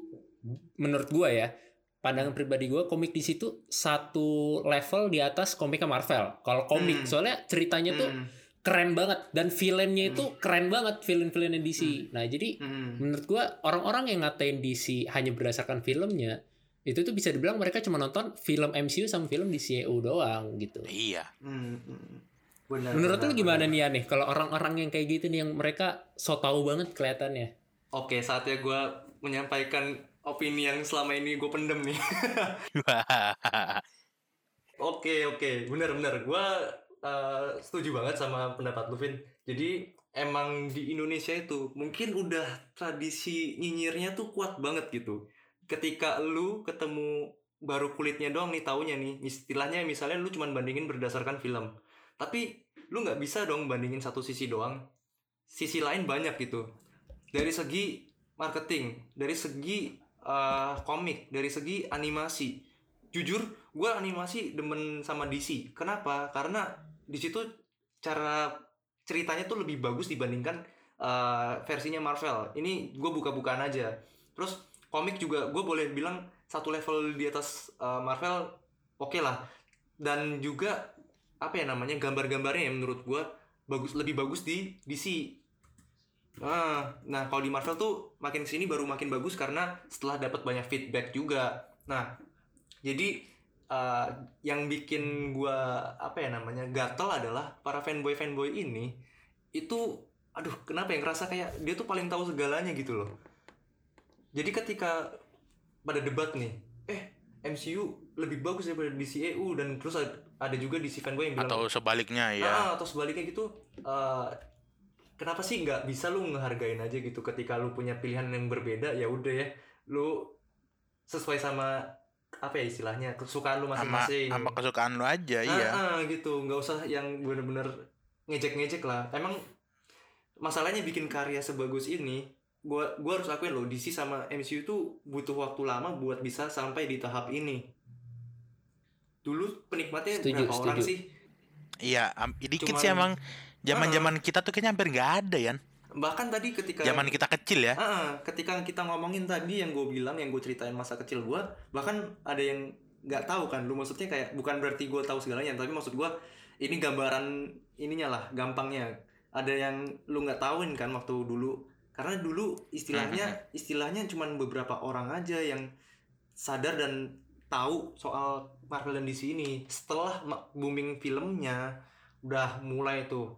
menurut gue ya pandangan pribadi gue komik DC itu satu level di atas komiknya Marvel kalau komik Hmm. soalnya ceritanya tuh Hmm. keren banget dan villainnya itu keren banget villain-villainnya DC nah jadi Hmm. menurut gua orang-orang yang ngatain DC hanya berdasarkan filmnya itu tuh bisa dibilang mereka cuma nonton film MCU sama film DCU doang gitu. Iya. Hmm. Hmm. Benar. Menurut benar, lu gimana benar. nih ya nih kalau orang-orang yang kayak gitu nih yang mereka so tau banget kelihatannya. Oke, saatnya gue menyampaikan opini yang selama ini gue pendem nih. <laughs> Oke oke, bener-bener gue uh, setuju banget sama pendapat lu Vin. Jadi emang di Indonesia itu mungkin udah tradisi nyinyirnya tuh kuat banget gitu. Ketika lu ketemu baru kulitnya doang nih taunya nih, istilahnya misalnya lu cuman bandingin berdasarkan film. Tapi lu nggak bisa dong bandingin satu sisi doang. Sisi lain banyak gitu. Dari segi marketing, dari segi uh, komik, dari segi animasi. Jujur, gue animasi demen sama DC. Kenapa? Karena di situ cara ceritanya tuh lebih bagus dibandingkan uh, versinya Marvel. Ini gue buka-bukaan aja. Terus komik juga gue boleh bilang satu level di atas uh, Marvel, oke lah. Dan juga apa ya namanya gambar-gambarnya yang menurut gue bagus lebih bagus di DC. Nah, nah kalau di Marvel tuh makin sini baru makin bagus karena setelah dapat banyak feedback juga. Nah, jadi uh, yang bikin gua apa ya namanya gatel adalah para fanboy fanboy ini itu aduh kenapa yang ngerasa kayak dia tuh paling tahu segalanya gitu loh jadi ketika pada debat nih eh MCU lebih bagus daripada DCEU dan terus ada, juga DC fanboy yang bilang Atau sebaliknya ya. Ah, atau sebaliknya gitu eh, kenapa sih nggak bisa lu ngehargain aja gitu ketika lu punya pilihan yang berbeda ya udah ya lu sesuai sama apa ya istilahnya kesukaan lu Sama masing-masing sama kesukaan lu aja, Ah, iya. ah, gitu nggak usah yang bener-bener ngejek-ngejek lah emang masalahnya bikin karya sebagus ini gua gua harus akuin loh DC sama MCU tuh butuh waktu lama buat bisa sampai di tahap ini dulu penikmatnya Setuju, berapa orang setuju. sih Iya, am- dikit Cuman- sih emang zaman-zaman kita tuh kayaknya hampir nggak ada ya. bahkan tadi ketika Zaman kita kecil ya. Ah, ah, ketika kita ngomongin tadi yang gue bilang yang gue ceritain masa kecil gue bahkan ada yang nggak tahu kan lu maksudnya kayak bukan berarti gue tahu segalanya tapi maksud gue ini gambaran ininya lah gampangnya ada yang lu nggak tahuin kan waktu dulu karena dulu istilahnya <laughs> istilahnya cuman beberapa orang aja yang sadar dan tahu soal Marvel dan DC ini setelah booming filmnya udah mulai tuh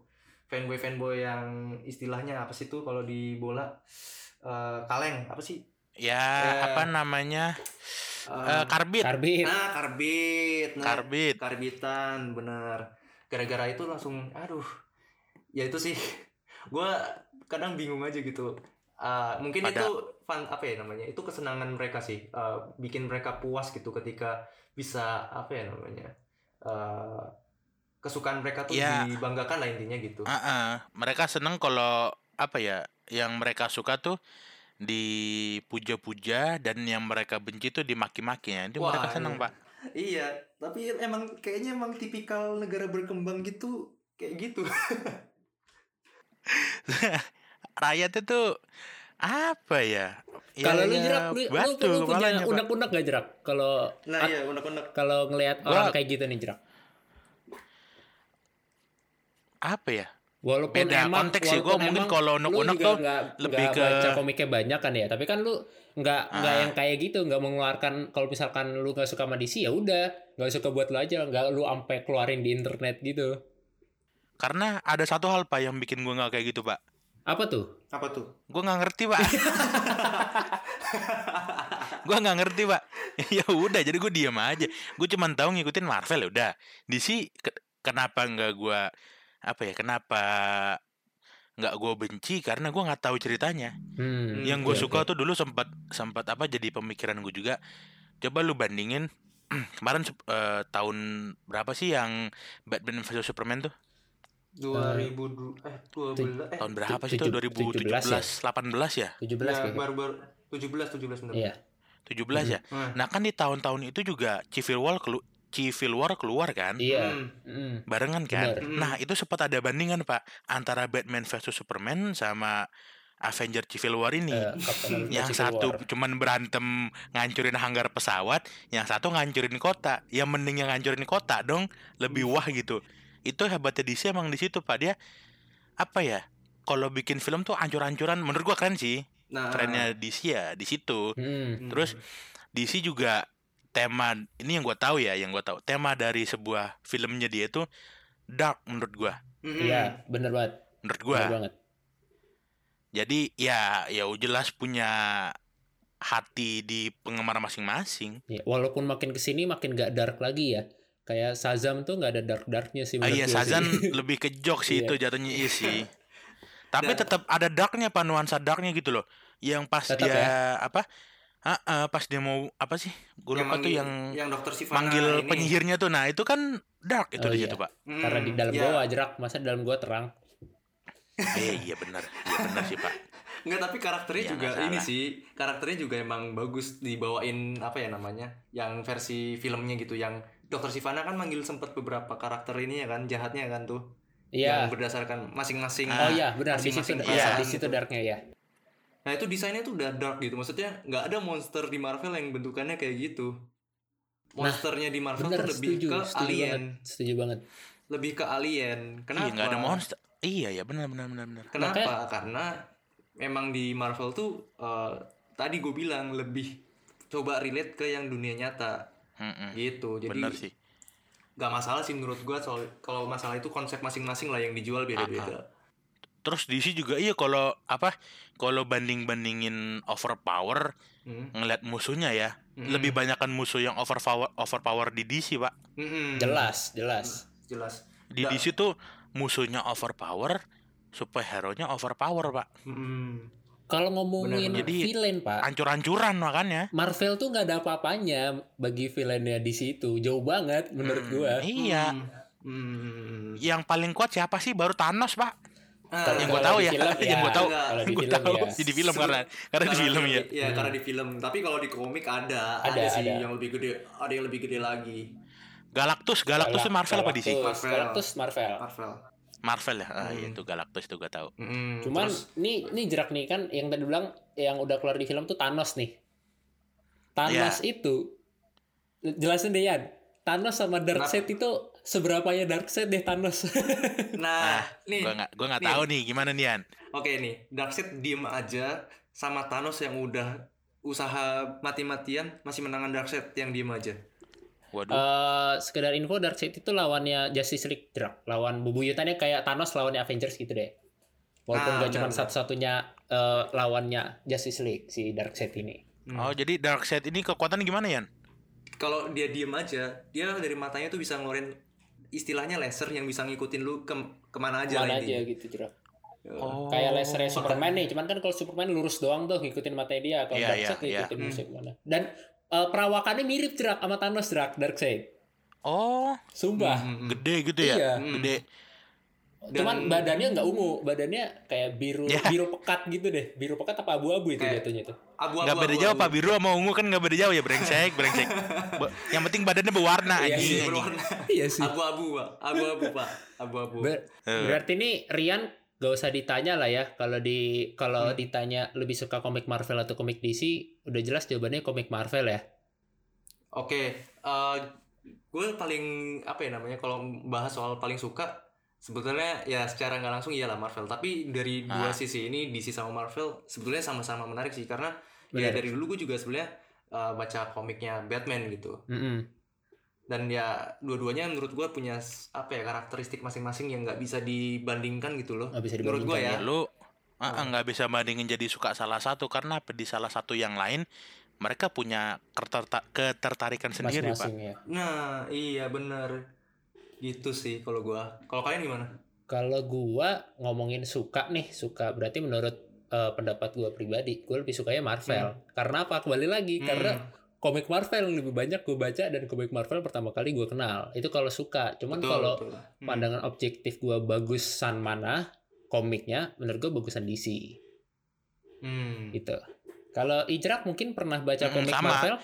fanboy fanboy yang istilahnya apa sih tuh kalau di bola Eh, kaleng apa sih Ya, Eh, apa namanya? Eh, Eh, karbit. Karbit. nah karbit nah, Karbit. karbitan bener gara-gara itu langsung aduh ya itu sih <laughs> gue kadang bingung aja gitu Eh, mungkin Pada- itu fun apa ya namanya itu kesenangan mereka sih Eh, bikin mereka puas gitu ketika bisa apa ya namanya eh, kesukaan mereka tuh Ya. dibanggakan lah intinya gitu Ah, ah. Mereka seneng kalau apa ya? Yang mereka suka tuh dipuja-puja dan yang mereka benci tuh dimaki-maki ya. Itu Wah, mereka seneng, iya. Pak. Iya, tapi emang kayaknya emang tipikal negara berkembang gitu kayak gitu. <laughs> Rakyat itu apa ya? Ya, Kalau lu ya, jerak, lu, lu, batu lu punya unek-unek gak jerak? Kalau Nah, iya unek-unek. kalau ngelihat orang kayak gitu nih jerak. apa ya? Walaupun Beda emang konteks sih. Gua walaupun mungkin kalau lu unek-unek tuh nggak lebih nggak ke- baca komiknya banyak kan ya tapi kan lu nggak nggak Ah. yang kayak gitu nggak mengeluarkan kalau misalkan lu nggak suka sama DC ya udah nggak suka buat lu aja nggak lu ampe keluarin di internet gitu Karena ada satu hal pak yang bikin gue nggak kayak gitu pak. Apa tuh Apa tuh? Gue nggak ngerti pak. <laughs> gue nggak ngerti pak. <laughs> ya udah jadi gue diam aja. Gue cuman tahu ngikutin Marvel ya udah. DC ke- kenapa nggak gue apa ya? Kenapa nggak gue benci? Karena gue nggak tahu ceritanya. hmm, yang gue oke, suka oke. tuh dulu sempat sempat apa jadi pemikiran gue juga coba lu bandingin <clears throat> kemarin eh, tahun berapa sih yang Batman vs Superman tuh 2000 du- eh 12 eh tahun berapa sih 17 2017 ya? 18 ya 17 ya, kayaknya. baru-baru 17 17 bener. iya 17 ya Hmm. nah kan di tahun-tahun itu juga Civil War kelu Civil War keluar kan iya Hmm. Hmm. barengan kan Bener. Hmm. nah itu sempat ada bandingan pak antara Batman vs Superman sama Avenger Civil War ini Captain America yang Civil satu War. cuman berantem ngancurin hanggar pesawat, yang satu ngancurin kota. Yang mending yang ngancurin kota dong, lebih Hmm. wah gitu. Itu hebatnya DC emang di situ Pak dia apa ya? Kalau bikin film tuh ancur-ancuran menurut gua keren sih. Nah, Kerennya DC ya di situ. Hmm. Terus DC juga tema ini yang gua tahu ya, yang gua tahu. Tema dari sebuah filmnya dia itu dark menurut gua. Hmm. iya bener banget Menurut gua. bener banget Jadi ya ya jelas punya hati di penggemar masing-masing. Iya, walaupun makin ke sini makin gak dark lagi ya kayak Shazam tuh nggak ada dark darknya sih Ah menurut iya sih. Sazan <laughs> lebih ke jok sih Iya. itu jatuhnya iya sih. <laughs> Tapi Dan- tetap ada darknya pak nuansa darknya gitu loh. Yang pas Tetap dia ya? apa? Ah, ah, pas dia mau apa sih? Gue lupa tuh yang yang dokter Sivana manggil ini. penyihirnya tuh. Nah itu kan dark itu Oh, di iya. situ pak. Hmm, karena di dalam ya. gua jerak masa di dalam gua terang Eh iya benar, iya benar sih pak. Enggak, tapi karakternya Iya, juga ini sih. Karakternya juga emang bagus dibawain apa ya namanya? Yang versi filmnya gitu yang Dokter Sivana kan manggil sempat beberapa karakter ini ya kan jahatnya kan tuh. iya Yang berdasarkan masing-masing. oh iya benar di situ masing-masing iya perasaan di situ darknya ya Nah, itu desainnya tuh udah dark gitu. Maksudnya nggak ada monster di Marvel yang bentukannya kayak gitu. Monsternya di Marvel bener tuh lebih setuju ke setuju alien. banget setuju banget Lebih ke alien. Kenapa? Iya nggak ada monster. Iya ya benar benar benar benar. Kenapa? Makanya- Karena memang di Marvel tuh eh, tadi gue bilang lebih coba relate ke yang dunia nyata Mm-mm. gitu. Jadi Benar sih. nggak masalah sih menurut gue soal kalau masalah itu konsep masing-masing lah yang dijual beda-beda. Terus DC juga iya kalau apa? Kalau banding bandingin overpower Hmm. ngeliat musuhnya ya, Mm-mm. lebih banyakan musuh yang overpower overpower di DC pak. Mm-mm. jelas jelas jelas. Di Nggak- DC tuh musuhnya overpower, superhero nya overpower pak. Mm-mm. Kalau ngomongin. Jadi- villain pak Ancur-ancuran makanya. Marvel tuh nggak ada apa-apanya bagi villainnya di situ jauh banget menurut Hmm, gua Iya. Hmm. Yang paling kuat siapa sih? Baru Thanos pak. Ah, yang gue tahu ya, film, <laughs> yang ya. gue tahu, di gue film, tahu ya. di film karena karena di film ya. Iya, Hmm. karena di film. Tapi kalau di komik ada, Ada, ada, sih ada. yang lebih gede, ada yang lebih gede lagi. Galactus, Galactus itu Marvel apa DC? Galactus, Marvel. Galactus Marvel Marvel. Marvel ya, ah, Hmm. iya itu Galactus itu gue tahu. Mm-mm. cuman Terus, nih nih jerak nih kan yang tadi bilang yang udah keluar di film tuh Thanos nih Thanos Iya. itu jelasin deh Yan Thanos sama Darkseid itu seberapanya Darkseid deh Thanos <laughs> nah, Ah, nih, Gue nggak gue nggak nih. tahu nih gimana nih Yan. oke nih, Darkseid diem aja sama Thanos yang udah usaha mati-matian masih menangan Darkseid yang diem aja. Waduh. Eh, sekedar info Darkseid itu lawannya Justice League Drak lawan bubuyutannya kayak Thanos lawannya Avengers gitu deh walaupun Ah, gak cuma satu-satunya eh, lawannya Justice League si Darkseid ini Hmm. Oh jadi Darkseid ini kekuatan gimana Yan? Kalau dia diem aja, dia dari matanya tuh bisa ngeluarin istilahnya laser yang bisa ngikutin lu ke ke mana aja mana lah aja gitu jerak Oh. kayak lasernya Superman nih cuman kan kalau Superman lurus doang tuh ngikutin matanya dia kalau Iya, Darkseid iya, ngikutin iya. musuh ke mana dan eh, perawakannya mirip jerak sama Thanos jerak Darkseid Oh, sumpah Hmm, hmm, hmm. gede gitu ya? Iya. Hmm. Gede. cuman Dan- badannya nggak ungu badannya kayak biru Ya. biru pekat gitu deh biru pekat apa abu-abu itu Kayak- jatuhnya tuh Abu-abu. Nggak beda abu-abu. jauh Pak Biru sama ungu kan nggak beda jauh ya brengsek, brengsek. Yang penting badannya berwarna Iya sih. Berwarna. iya sih Abu-abu, Pak. Abu-abu, Pak. Abu-abu. Ber- Eh, berarti nih Rian gak usah ditanya lah ya kalau di kalau Hmm. ditanya lebih suka komik Marvel atau komik DC udah jelas jawabannya komik Marvel ya Oke, eh gue paling apa ya namanya kalau bahas soal paling suka sebetulnya ya secara nggak langsung iyalah Marvel tapi dari dua Ah. sisi ini DC sama Marvel sebetulnya sama-sama menarik sih karena ya Benar. dari dulu gue juga sebenarnya uh, baca komiknya Batman gitu Mm-mm. Dan ya dua-duanya menurut gue punya apa ya karakteristik masing-masing yang nggak bisa dibandingkan gitu loh Nggak bisa menurut gue dibandingkan ya lu ah, ah, nggak bisa bandingin jadi suka salah satu karena apa? di salah satu yang lain mereka punya keterta- ketertarikan sendiri pak Masing-masing ya. nah iya bener gitu sih kalau gue kalau kalian gimana Kalau gua ngomongin suka nih, suka berarti menurut eh, pendapat gua pribadi, gua lebih sukanya Marvel. Karena apa? Kembali lagi Hmm. karena komik Marvel yang lebih banyak gue baca dan komik Marvel pertama kali gue kenal. Itu kalau suka. Cuman kalau. Hmm. pandangan objektif gua bagusan mana komiknya, menurut gua bagusan DC Hmm. gitu. Kalau Ijrak mungkin pernah baca Mm, komik sama. Marvel?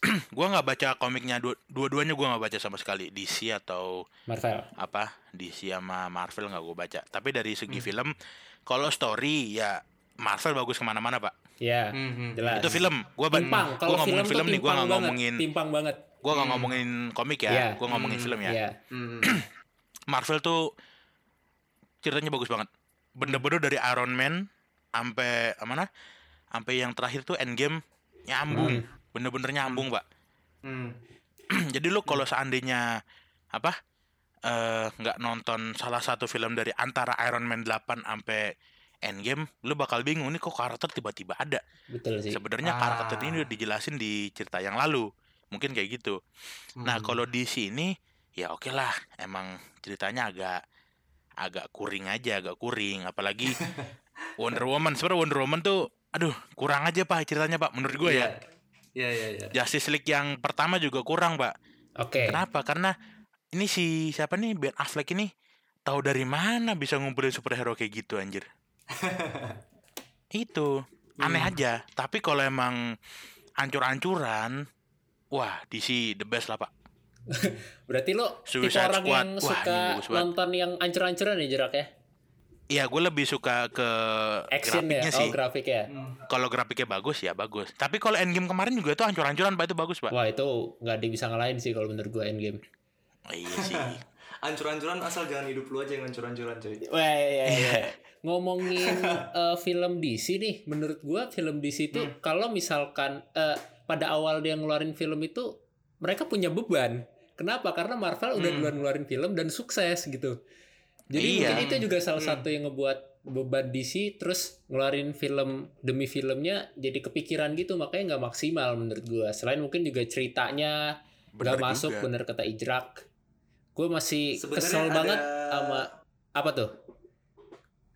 <clears throat> gua nggak baca komiknya dua dua-duanya gua nggak baca sama sekali DC atau Marvel. apa DC sama Marvel nggak gue baca tapi dari segi Hmm. film kalau story ya Marvel bagus ke mana-mana pak Ya, Hmm, hmm. jelas. itu film gue Timpang. Kalau gua ngomongin film, film nih gue nggak ngomongin Timpang banget. gue nggak Hmm. ngomongin komik ya Iya. gue ngomongin Hmm, film ya Iya. Hmm. <clears throat> Marvel tuh ceritanya bagus banget bener-bener dari Iron Man sampai mana sampai yang terakhir tuh Endgame nyambung bener-bener nyambung pak Hmm. <clears throat> jadi lu kalau seandainya apa eh, nggak nonton salah satu film dari antara Iron Man 8 sampai Endgame lu bakal bingung nih kok karakter tiba-tiba ada Betul sih. sebenarnya Ah. karakter ini udah dijelasin di cerita yang lalu mungkin kayak gitu nah Hmm. kalau di sini ya oke lah emang ceritanya agak agak kuring aja agak kuring apalagi <laughs> Wonder Woman sebenarnya Wonder Woman tuh aduh kurang aja pak ceritanya pak menurut gue ya Iya, iya, iya. Justice League yang pertama juga kurang pak Oke. Kenapa? Karena ini si siapa nih Ben Affleck ini tahu dari mana bisa ngumpulin superhero kayak gitu anjir. Itu aneh Hmm. aja. Tapi kalau emang ancur-ancuran, wah DC the best lah pak. <laughs> Berarti lo tipe orang Squad. yang Wah, suka nonton yang ancur-ancuran ya Jerak ya? Iya gue lebih suka ke Action ya? grafiknya Oh sih. grafik ya? Hmm. Kalau grafiknya bagus ya bagus. Tapi kalau Endgame kemarin juga tuh ancur-ancuran pak itu bagus pak. Wah itu nggak ada bisa ngalahin sih kalau menurut gua Endgame. Oh, iya sih. <laughs> Ancur-ancuran asal jangan hidup lu aja yang ancur-ancuran cuy. Wah iya, iya. <laughs> Ngomongin <laughs> eh, film DC nih, menurut gua film DC itu Hmm. kalau misalkan eh, pada awal dia ngeluarin film itu mereka punya beban. Kenapa? Karena Marvel udah Hmm. duluan ngeluarin film dan sukses gitu. Jadi Iya. mungkin itu juga salah Hmm. satu yang ngebuat beban DC terus ngeluarin film demi filmnya jadi kepikiran gitu makanya nggak maksimal menurut gua. Selain mungkin juga ceritanya nggak masuk juga. bener kata Ijrak. Gue masih Sebenarnya kesel ada- banget sama apa tuh?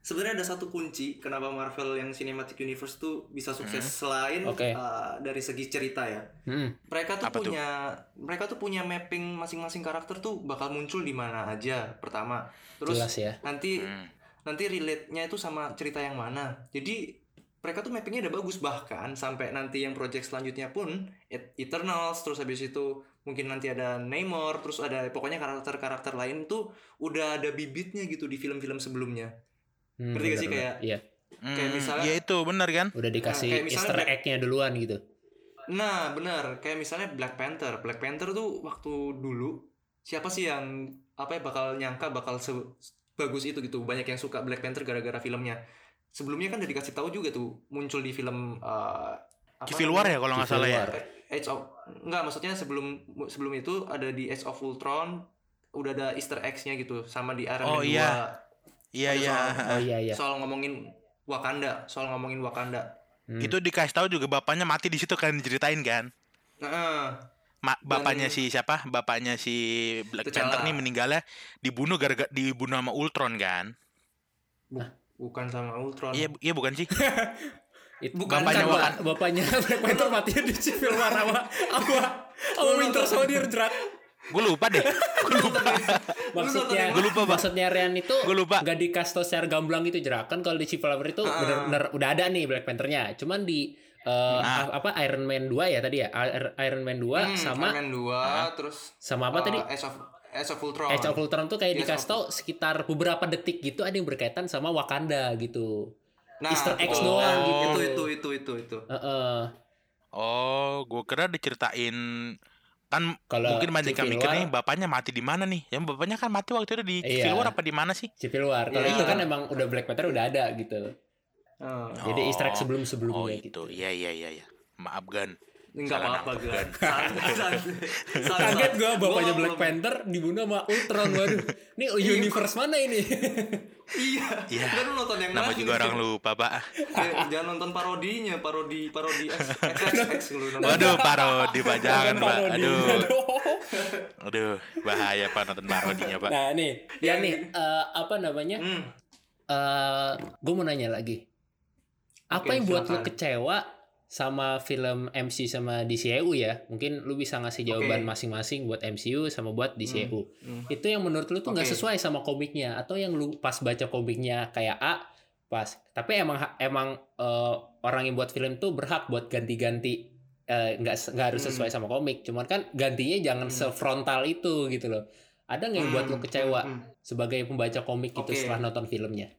Sebenarnya ada satu kunci kenapa Marvel yang Cinematic Universe tuh bisa sukses Hmm. selain Oke. uh, dari segi cerita ya. Hmm. Mereka tuh Apa tuh? punya mereka tuh punya mapping masing-masing karakter tuh bakal muncul di mana aja pertama. Terus Jelas ya. nanti Hmm. nanti relate-nya itu sama cerita yang mana. Jadi mereka tuh mappingnya udah bagus bahkan sampai nanti yang project selanjutnya pun Et- Eternals terus habis itu mungkin nanti ada Namor terus ada pokoknya karakter-karakter lain tuh udah ada bibitnya gitu di film-film sebelumnya. Hmm, Ngerti gak sih kayak- Iya, kayak Hmm, misalnya- ya itu bener kan? udah dikasih kayak misalnya Easter Black- egg-nya duluan gitu. Nah, benar. Kayak misalnya Black Panther. Black Panther tuh waktu dulu siapa sih yang apa ya bakal nyangka bakal sebagus itu gitu. Banyak yang suka Black Panther gara-gara filmnya. Sebelumnya kan udah dikasih tahu juga tuh muncul di film uh, apa Civil War ya kalau nggak salah ya. Age of enggak maksudnya sebelum sebelum itu ada di Age of Ultron udah ada Easter eggs-nya gitu sama di Iron Oh, Man iya. 2 Iya Ada iya. <laughs> Oh iya iya. soal ngomongin Wakanda, soal ngomongin Wakanda. Hmm. Itu dikasih tahu juga bapaknya mati di situ kan diceritain kan. Nah, Ma- bapaknya si siapa? Bapaknya si Black T'Challa. Panther nih meninggalnya dibunuh gara-gara dibunuh sama Ultron kan? bukan sama Ultron. Iya iya bukan sih? <laughs> It- Bukan, bapaknya kan, bapaknya Black Panther matinya di Civil War sama sama sama <laughs> Winter Soldier Drak. Gue lupa deh. Gue lupa. Maksudnya Gua lupa, maksudnya Rian itu Gua lupa. nggak dikasih tau secara gamblang gitu Jerak. Kan kalau di Civil War itu Ah. bener-bener udah ada nih Black Panthernya. Cuman di eh, Ah. apa Iron Man 2 ya tadi ya? Ir- Iron Man 2 Hmm, sama Iron Man 2 terus sama apa uh, tadi? Age of Age of Ultron. Age of Ultron tuh kayak Yes, dikasih tau sekitar beberapa detik gitu ada yang berkaitan sama Wakanda gitu. Nah, Easter eggs betul. doang gitu. Itu itu itu itu itu. Heeh. Oh, gue kira diceritain Kan Kalau mungkin banyak yang mikir nih bapaknya mati di mana nih? Yang bapaknya kan mati waktu itu di Iya. Civil War apa di mana sih? Civil War. Kalau Iya. itu kan emang udah Black Panther udah ada gitu. Oh. Jadi easter egg Oh. sebelum-sebelumnya Oh gitu. itu, iya iya iya iya. Maaf Gan. Enggak apa-apa. <laughs> Santai. Kaget gue bapaknya Gua Black Panther dibunuh sama Ultron waduh. Ini universe mana ini? Iya. Iya. Kan lu nonton yang Nama juga orang lupa, Pak. Eh, Jangan nonton parodinya, parodi parodi X X X, X lu nonton. Waduh, parodi Pak. Jangan, Pak. Aduh. Aduh, bahaya Pak nonton parodinya, Pak. Nah nih, ya nih eh, apa namanya? Hmm. Eh, gue mau nanya lagi. Apa Oke, yang buat lu silakan. kecewa sama film MC sama DCEU ya? Mungkin lu bisa ngasih jawaban Oke. masing-masing buat MCU sama buat DCEU. Hmm. Itu yang menurut lu tuh nggak Oke. sesuai sama komiknya atau yang lu pas baca komiknya kayak A pas. Tapi emang emang eh, orang yang buat film tuh berhak buat ganti-ganti eh, nggak se- nggak harus Hmm. sesuai sama komik. Cuman kan gantinya jangan Hmm. sefrontal itu gitu loh. Ada nggak yang buat lu Hmm, kecewa hmm, hmm. sebagai pembaca komik gitu Oke. setelah nonton filmnya?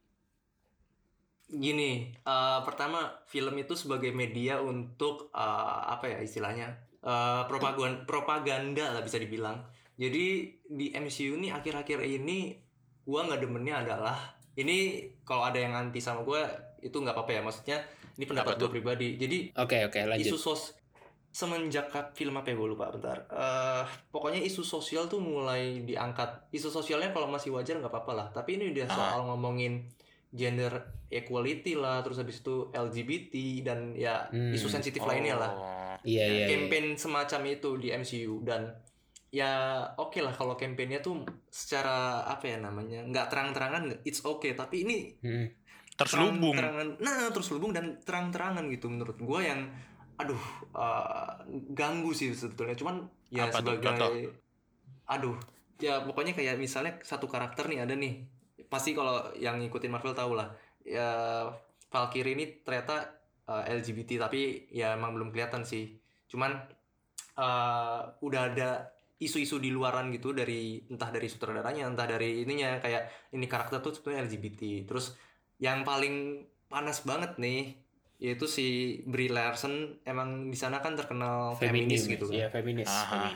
Gini, eh, pertama film itu sebagai media untuk eh, apa ya istilahnya eh, propaganda propaganda lah bisa dibilang. Jadi di MCU ini akhir-akhir ini gua nggak demennya adalah ini kalau ada yang anti sama gua itu nggak apa-apa ya maksudnya ini pendapat Apa gua pribadi. Jadi Oke oke lanjut. isu sos semenjak film apa ya gue lupa bentar Eh pokoknya isu sosial tuh mulai diangkat isu sosialnya kalau masih wajar nggak apa-apa lah tapi ini udah Ah. soal ngomongin gender equality lah terus habis itu LGBT dan ya Hmm. isu sensitif lainnya lah Oh. Iya iya. iya. campaign semacam itu di MCU dan ya oke lah kalau campaignnya tuh secara apa ya namanya nggak terang-terangan it's okay tapi ini Hmm. Terselubung. terang-terangan nah terselubung dan terang-terangan gitu menurut gue yang aduh eh, ganggu sih sebetulnya cuman ya Apa tuh, sebagai contoh? aduh ya pokoknya kayak misalnya satu karakter nih ada nih pasti kalau yang ngikutin Marvel tahu lah. Ya Valkyrie ini ternyata eh, LGBT tapi ya emang belum kelihatan sih. Cuman eh, udah ada isu-isu di luaran gitu dari entah dari sutradaranya entah dari ininya kayak ini karakter tuh sebenarnya LGBT terus yang paling panas banget nih yaitu si Brie Larson emang di sana kan terkenal feminis gitu kan. Iya feminis. Aha.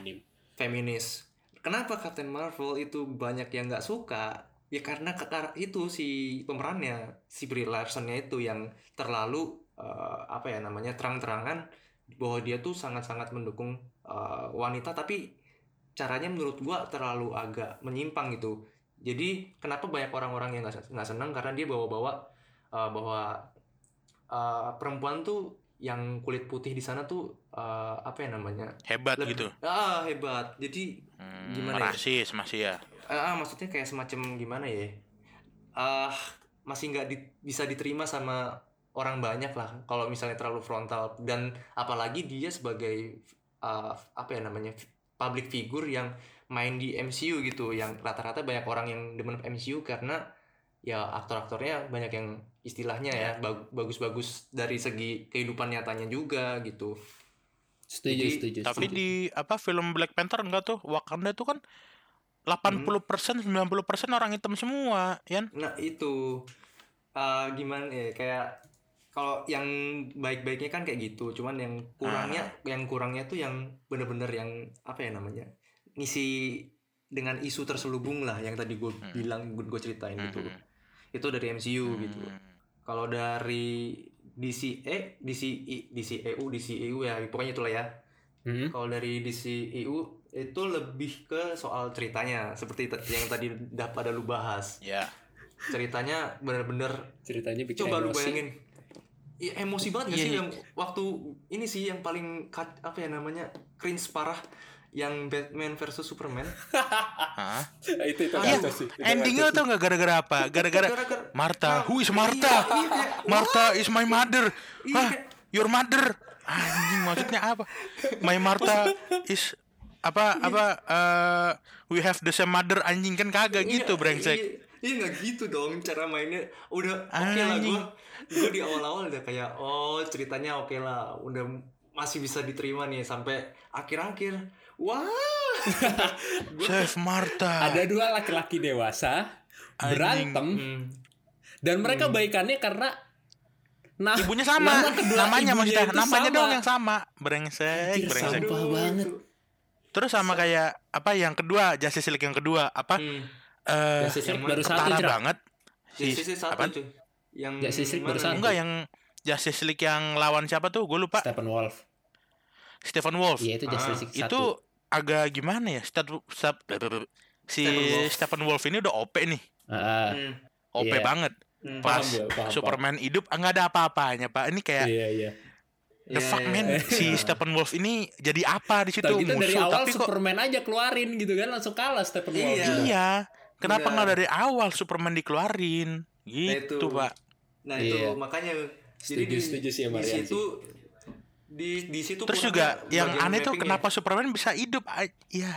Feminis. Kenapa Captain Marvel itu banyak yang nggak suka ya karena kekar itu si pemerannya si Brie Larsonnya itu yang terlalu eh, apa ya namanya terang-terangan bahwa dia tuh sangat-sangat mendukung eh, wanita tapi caranya menurut gua terlalu agak menyimpang gitu jadi kenapa banyak orang-orang yang nggak senang karena dia bawa-bawa eh, bahwa eh, perempuan tuh yang kulit putih di sana tuh eh, apa ya namanya Hebat Lebih- gitu. ah hebat jadi Hmm, Gimana ya? rasis masih ya. Ah maksudnya kayak semacam gimana ya ah masih nggak di- bisa diterima sama orang banyak lah kalau misalnya terlalu frontal dan apalagi dia sebagai ah, apa ya namanya public figure yang main di MCU gitu yang rata-rata banyak orang yang demen MCU karena ya aktor-aktornya banyak yang istilahnya ya bag- bagus-bagus dari segi kehidupan nyatanya juga gitu Setuju Jadi, setuju. Tapi setuju. di apa film Black Panther enggak tuh Wakanda tuh kan 80% 90% orang hitam semua, Yan. Nah itu eh, gimana ya kayak kalau yang baik-baiknya kan kayak gitu, cuman yang kurangnya yang kurangnya tuh yang bener-bener yang apa ya namanya ngisi dengan isu terselubung lah yang tadi gue Hmm. bilang gue ceritain gitu. Mhm. Itu dari MCU gitu. Hmm. Kalau dari DCE, DCI, DCEU, DCEU ya pokoknya itulah ya. Hmm? Kalau dari DCEU itu lebih ke soal ceritanya seperti yang tadi udah pada lu bahas. Ya. Ceritanya bener-bener Ceritanya bikin coba lu bayangin ya, emosi banget gak Iya, sih iya. yang waktu ini sih yang paling cut, apa ya namanya cringe parah yang Batman versus Superman <laughs> Hah? itu itu Iya, kacau sih. Endingnya tuh nggak gara-gara apa? Gara-gara Martha, who is Martha? Iya, iya, kayak, Martha is my mother. Iya, Hah? Your mother. Anjing maksudnya apa? My Martha is apa apa eh we have the same mother anjing kan kagak Iya, gitu brengsek. Iya, iya nggak gitu dong cara mainnya. Udah oke lah Anjing. gue. Gue di awal-awal udah kayak oh ceritanya oke lah, udah masih bisa diterima nih sampai akhir-akhir. Wah. <laughs> Save Martha. Ada dua laki-laki dewasa Anjing. berantem Hmm. dan mereka baikannya karena nah Ibunya sama. nama kedua namanya ibunya maksudnya namanya sama. doang yang sama. Brengsek, Anjir, brengsek. Sampah banget. Itu- Terus sama kayak apa yang kedua Justice League yang kedua apa Hmm. eh Justice League baru satu Crak. banget. Si, si, si, satu cuy. Yang Justice League baru mana satu. Enggak yang Justice League yang lawan siapa tuh? Gue lupa. Stephen Wolf Stephen Wolf. iya itu Ah, Justice League itu satu agak gimana ya? Stat, stat- si Stephen Wolf. Stephen Wolf ini udah OP nih. Ah, Hmm. OP Iya. banget. Hmm. Pas Paham gua, paham, Superman hidup ah, nggak ada apa-apanya, Pak. Ini kayak iya iya the Iya, fuck iya, man? iya. si Stephen Wolf ini jadi apa di situ? Tahu gitu dari musuh awal tapi kok Superman aja keluarin gitu kan langsung kalah Stephen Wolf Iya. iya. Kenapa Benar. nggak dari awal Superman dikeluarin? Gitu itu. pak. Nah, itu Iya. makanya Setuju, di, setuju sih sama di situ di di situ terus juga yang aneh tuh kenapa Superman bisa hidup ya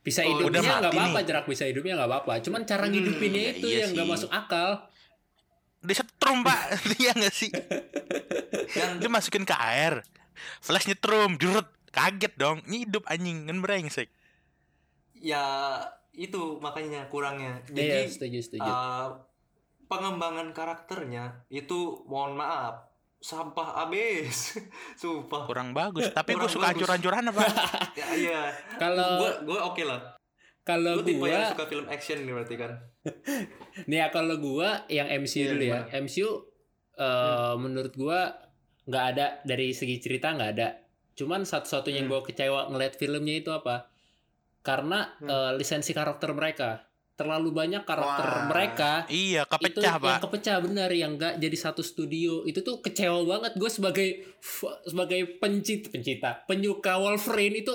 bisa Oh, hidupnya udah nggak apa-apa nih. jerak bisa hidupnya nggak apa-apa. Cuman cara Hmm, ngidupinnya iya, itu iya yang nggak masuk akal disetrum pak. <laughs> <laughs> Iya nggak sih? Yang dia masukin ke air. Flash nyetrum jurut kaget dong. Ini hidup anjing. Kan brengsek. Ya itu makanya kurangnya. Iya jadi setuju setuju. uh, pengembangan karakternya itu mohon maaf sampah abis <laughs> sumpah. Kurang bagus. Tapi gue suka hancur-hancuran apa ya iya. Kalau gue gue oke lah kalau gue tipe yang suka film action nih berarti kan? <laughs> Nih ya kalau gua yang MCU Iya, dulu ya. gimana? MCU eh, menurut gua nggak ada. Dari segi cerita nggak ada. Cuman satu-satunya yang Hmm. gua kecewa ngeliat filmnya itu apa? Karena Hmm. eh, lisensi karakter mereka. Terlalu banyak karakter Wah. mereka. iya itu kepecah pak. yang kepecah benar. Yang nggak jadi satu studio. Itu tuh kecewa banget. Gue sebagai sebagai pencit pencipta penyuka Wolverine itu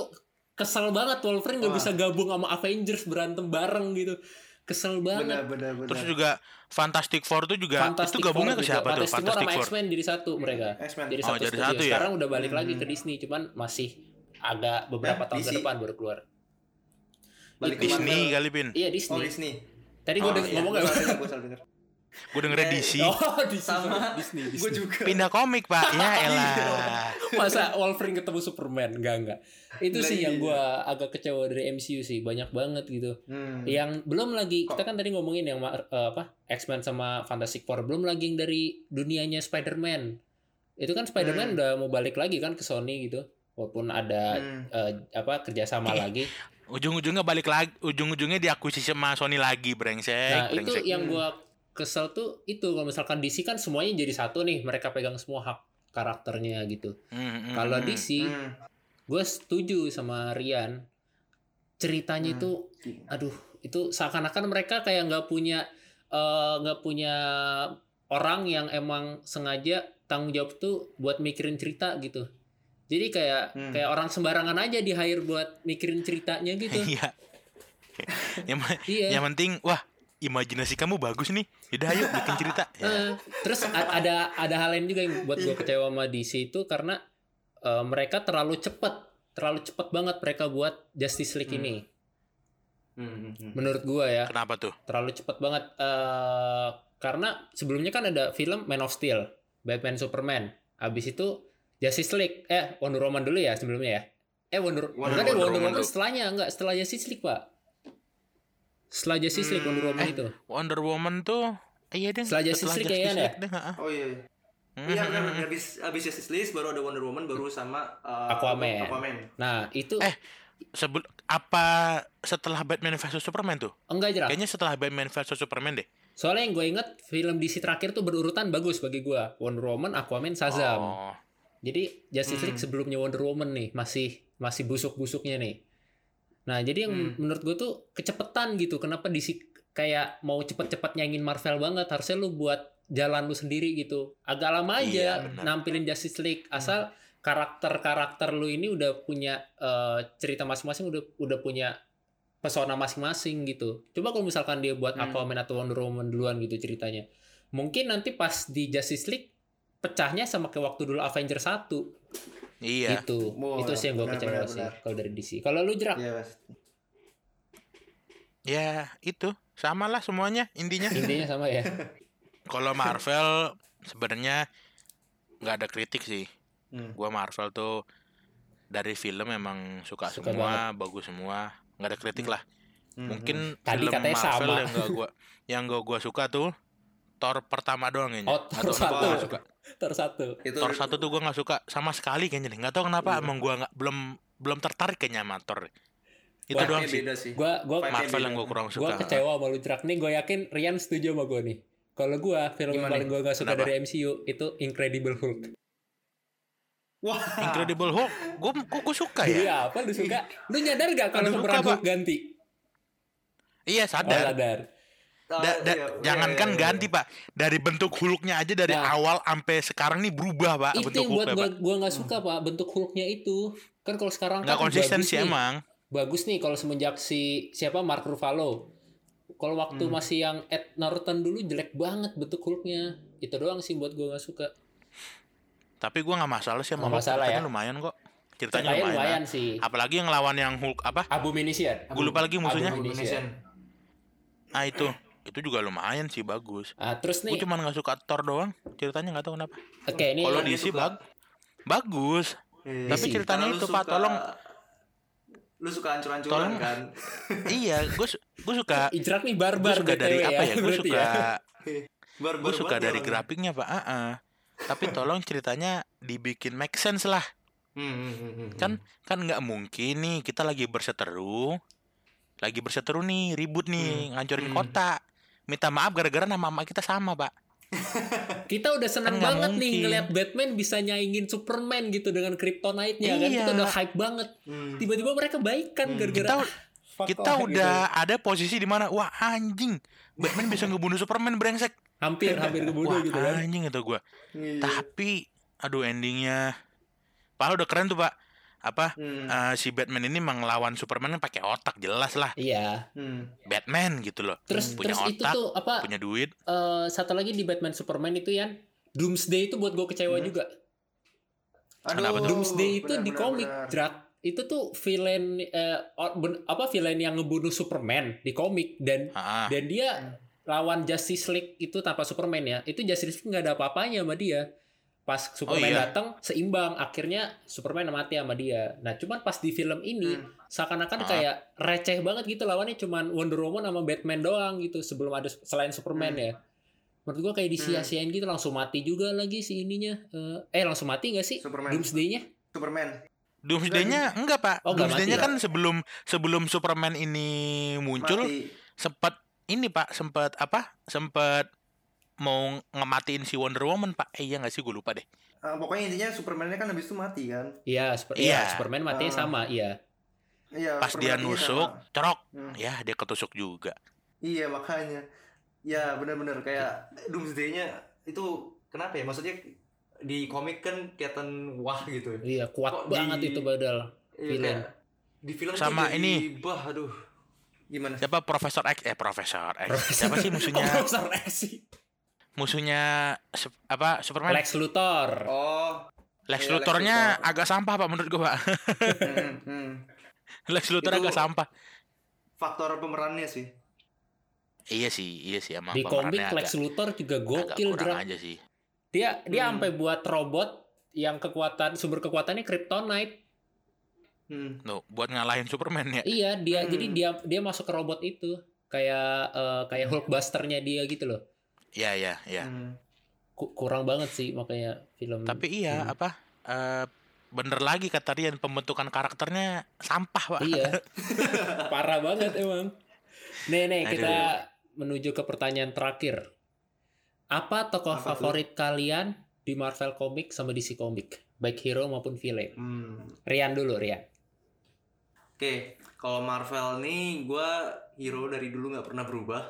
kesel banget Wolverine nggak Wah. bisa gabung sama Avengers berantem bareng gitu. Kesel banget. Benar benar terus juga Fantastic Four tuh juga Fantastic itu gabungnya Four ke juga. siapa tuh? Fantastic Four Fantastic sama Four. X-Men jadi satu mereka. X-Men. Jadi Oh, satu jadi studio. satu ya? sekarang udah balik lagi ke Hmm. Disney cuman masih agak beberapa Eh, tahun ke DC. depan baru keluar. Balik ke Disney kali pin. Iya oh Disney. Disney tadi gue Oh, udah iya, ngomong gak gue dengernya Eh, DC oh Disney. Sama. Disney gue Disney juga. Pindah komik pak. Ya <laughs> elah. Masa Wolverine ketemu Superman? Enggak enggak. Itu Lah, sih yang iya. gua agak kecewa dari MCU sih. Banyak banget gitu. Hmm. yang belum lagi Kok- kita kan tadi ngomongin yang eh, apa X-Men sama Fantastic Four belum lagi yang dari dunianya Spider-Man. Itu kan Spider-Man Hmm. udah mau balik lagi kan ke Sony gitu. Walaupun ada Hmm. eh, apa kerjasama lagi. Ujung-ujungnya balik lagi ujung-ujungnya diakuisisi sama Sony lagi brengsek nah itu brengsek. yang Hmm. gua kesel tuh itu kalau misalkan DC kan semuanya jadi satu nih mereka pegang semua hak karakternya gitu Hmm, hmm, kalau hmm. DC Hmm. gue setuju sama Rian ceritanya Hmm. itu aduh itu seakan-akan mereka kayak nggak punya eh, nggak punya orang yang emang sengaja tanggung jawab tuh buat mikirin cerita gitu jadi kayak Hmm. kayak orang sembarangan aja di hire buat mikirin ceritanya gitu <laughs> iya yang, <laughs> iya yang penting wah imajinasi kamu bagus nih yaudah ayo bikin cerita ya. <laughs> Terus ada ada hal lain juga yang buat gue kecewa sama DC itu karena eh, mereka terlalu cepat terlalu cepat banget mereka buat Justice League Hmm. ini Hmm, hmm, hmm. menurut gue ya kenapa tuh terlalu cepat banget eh karena sebelumnya kan ada film Man of Steel, Batman Superman. Habis itu Justice League, eh Wonder Woman dulu ya sebelumnya ya. Eh Wonder, Wonder- Wonder Wonder, Woman Woman dulu. setelahnya enggak setelah Justice League pak. Setelah Justice League Hmm, Wonder Woman eh, itu. Wonder Woman tuh eh, iya deh Setelah Justice League kayaknya oh iya iya hmm, benar. habis habis Justice League baru ada Wonder Woman baru sama uh, Aquaman. Aquaman. Nah itu Eh. Sebel- apa setelah Batman vs Superman tuh enggak jelas. kayaknya setelah Batman vs Superman deh Soalnya yang gue inget film DC terakhir tuh berurutan bagus bagi gue. Wonder Woman, Aquaman, Shazam. oh Jadi Justice Hmm. League sebelumnya Wonder Woman nih masih masih busuk-busuknya nih. Nah jadi yang Hmm. menurut gue tuh kecepetan gitu. Kenapa DC kayak mau cepet-cepet nyanyiin Marvel banget? Harusnya lu buat jalan lu sendiri gitu. Agak lama aja Iya, nampilin Justice League asal karakter-karakter lu ini udah punya eh, cerita masing-masing udah udah punya pesona masing-masing gitu. Coba kalau misalkan dia buat Hmm. Aquaman atau Wonder Woman duluan gitu ceritanya. Mungkin nanti pas di Justice League pecahnya sama kayak waktu dulu Avenger 1 iya itu. Wah, itu sih yang gue kecewa benar, sih kalau dari DC. Kalau lu jerak Iya, Mas. ya itu sama lah semuanya intinya intinya sama ya. <laughs> kalau Marvel sebenarnya nggak ada kritik sih Hmm. gua Marvel tuh dari film emang suka, Suka semua bagus semua nggak ada kritik lah Hmm, mungkin Tadi film katanya Marvel sama. yang gak gua yang gak gua suka tuh Thor pertama doang kayaknya Oh, Thor Atau satu. gua suka Ter satu. Itu Thor satu tuh gua nggak suka sama sekali kayaknya deh nggak tahu kenapa Iya. emang gua nggak belum belum tertarik kayaknya sama Thor. Itu Wah, doang Kayaknya sih. sih. Gua gua Marvel yang gue kurang gua suka. kecewa sama lu Drak nih. Gue yakin Rian setuju sama gue nih. Kalau gua film yang paling gue gak suka Kenapa? dari MCU itu Incredible Hulk. Wah. Incredible Hulk, gue gue suka ya. Iya, apa lu suka? Lu nyadar gak kalau suka, Hulk ganti? Iya Oh, sadar. Oh, Da- da- iya, jangankan iya, iya, ganti pak, dari bentuk Hulknya aja dari Nah. awal sampai sekarang nih berubah pak itu bentuk yang buat Hulknya gua gua nggak suka pak bentuk Hulknya itu kan kalau sekarang Nggak kan konsisten bagus sih nih. emang. bagus nih kalau semenjak si siapa Mark Ruffalo kalau waktu Hmm. masih yang Ed Norton dulu jelek banget bentuk Hulknya itu doang sih buat gua nggak suka Tapi gue nggak masalah sih sama masalah ya. lumayan kok. Ceritanya lumayan. lumayan sih Apalagi yang lawan yang Hulk apa? Abomination Gue lupa lagi musuhnya. Abomination. Ah itu, itu juga lumayan sih bagus. ah terus Gue nih cuma nggak suka Thor doang. Ceritanya nggak tahu kenapa. oke ini Kalau DC suka. bag bagus. Iya. Tapi DC. ceritanya Karena itu pak, suka- tolong. Lu suka hancur-hancuran Tolong. kan? <laughs> iya, gue gue suka. <laughs> Ijrak nih Gue barbar suka dari BTW apa ya? Gue berarti suka. <laughs> Barbar Gue suka dari ya, grafiknya pak. Ah, ah. Tapi tolong ceritanya dibikin make sense lah. Hmm, hmm, hmm, hmm, Kan kan nggak mungkin nih kita lagi berseteru, lagi berseteru nih ribut nih ngancurin Hmm. kota. Minta maaf gara-gara nama emak kita sama pak. <laughs> kita udah seneng Kan banget nih mungkin. ngelihat Batman bisa nyaingin Superman gitu dengan kryptonite-nya kan Iya. kita udah hype banget Hmm. tiba-tiba mereka baikan Hmm. gara-gara Kita- ah, <laughs> Kita lah, gitu. udah ada posisi di mana wah anjing Batman bisa ngebunuh Superman brengsek. hampir hampir kebunuh Wah gitu kan anjing itu gua. Iya. Tapi aduh endingnya Padahal udah keren tuh pak Apa Hmm. eh, Si Batman ini mengelawan Superman kan pakai otak jelas lah. Iya. Hmm. Batman gitu loh. Terus Punya terus itu otak tuh apa Punya duit. eh, satu lagi di Batman Superman itu yang Doomsday itu buat gue kecewa Hmm. juga. Kenapa tuh? Doomsday itu benar, di benar, komik. Drak. Itu tuh villain eh, ben- apa villain yang ngebunuh Superman di komik. Dan ah, dan dia lawan Justice League itu tanpa Superman ya. Itu Justice League nggak ada apa-apanya sama dia pas Superman iya. datang seimbang. Akhirnya Superman mati sama dia. Nah cuman pas di film ini Hmm. seakan-akan Ah. kayak receh banget gitu lawannya. Cuman Wonder Woman sama Batman doang gitu sebelum ada selain Superman Hmm. ya. Menurut gua kayak disia-siain gitu langsung mati juga lagi si ininya. Eh, eh langsung mati nggak sih? Superman. Doomsday-nya? Superman. Doomsday-nya enggak pak. Oh, Doomsday-nya kan sebelum Sebelum Superman ini muncul sempat ini pak sempat apa? Sempat mau ngematiin si Wonder Woman pak eh iya nggak sih gue lupa deh Ah, pokoknya intinya Superman-nya kan habis itu mati kan? Iya, super, Iya. iya, Superman matinya Ah. sama, iya. Iya. pas dia Superman-nya nusuk sama. cerok Hmm. ya dia ketusuk juga Iya makanya. Ya benar-benar kayak Doomsday-nya itu kenapa ya? Maksudnya di komik kan kelihatan wah gitu. Iya, kuat Kok di- banget itu badal. Iya, kayak di film Sama jadi, ini. bah aduh. Gimana? siapa Profesor X eh Profesor X Profesor- siapa sih musuhnya <laughs> Profesor X sih. Musuhnya apa Superman Lex, Luthor. Oh. iya, Lex Luthor-nya Luthor. agak sampah pak menurut gua pak hmm, hmm. Lex Luthor Itu- agak sampah Faktor pemerannya sih. iya sih iya sih emang Di komik Lex agak, Luthor juga agak gokil, kurang Drak. aja sih Dia dia Hmm. sampai buat robot yang kekuatan sumber kekuatannya kryptonite. Hmm. Tuh, buat ngalahin Superman ya Iya, dia Hmm. jadi dia dia masuk ke robot itu. Kayak eh, kayak Hulkbuster-nya dia gitu loh. Iya iya iya Hmm. Ku- kurang banget sih makanya film tapi iya Hmm. apa eh, bener lagi kata Rian pembentukan karakternya sampah pak Iya. <laughs> Parah banget emang. Nih nih Aduh. kita menuju ke pertanyaan terakhir. Apa tokoh Apa favorit kalian di Marvel Comic sama DC Comic? Baik hero maupun villain. Hmm. Rian dulu, Rian. Oke, kalau Marvel nih gue hero dari dulu nggak pernah berubah.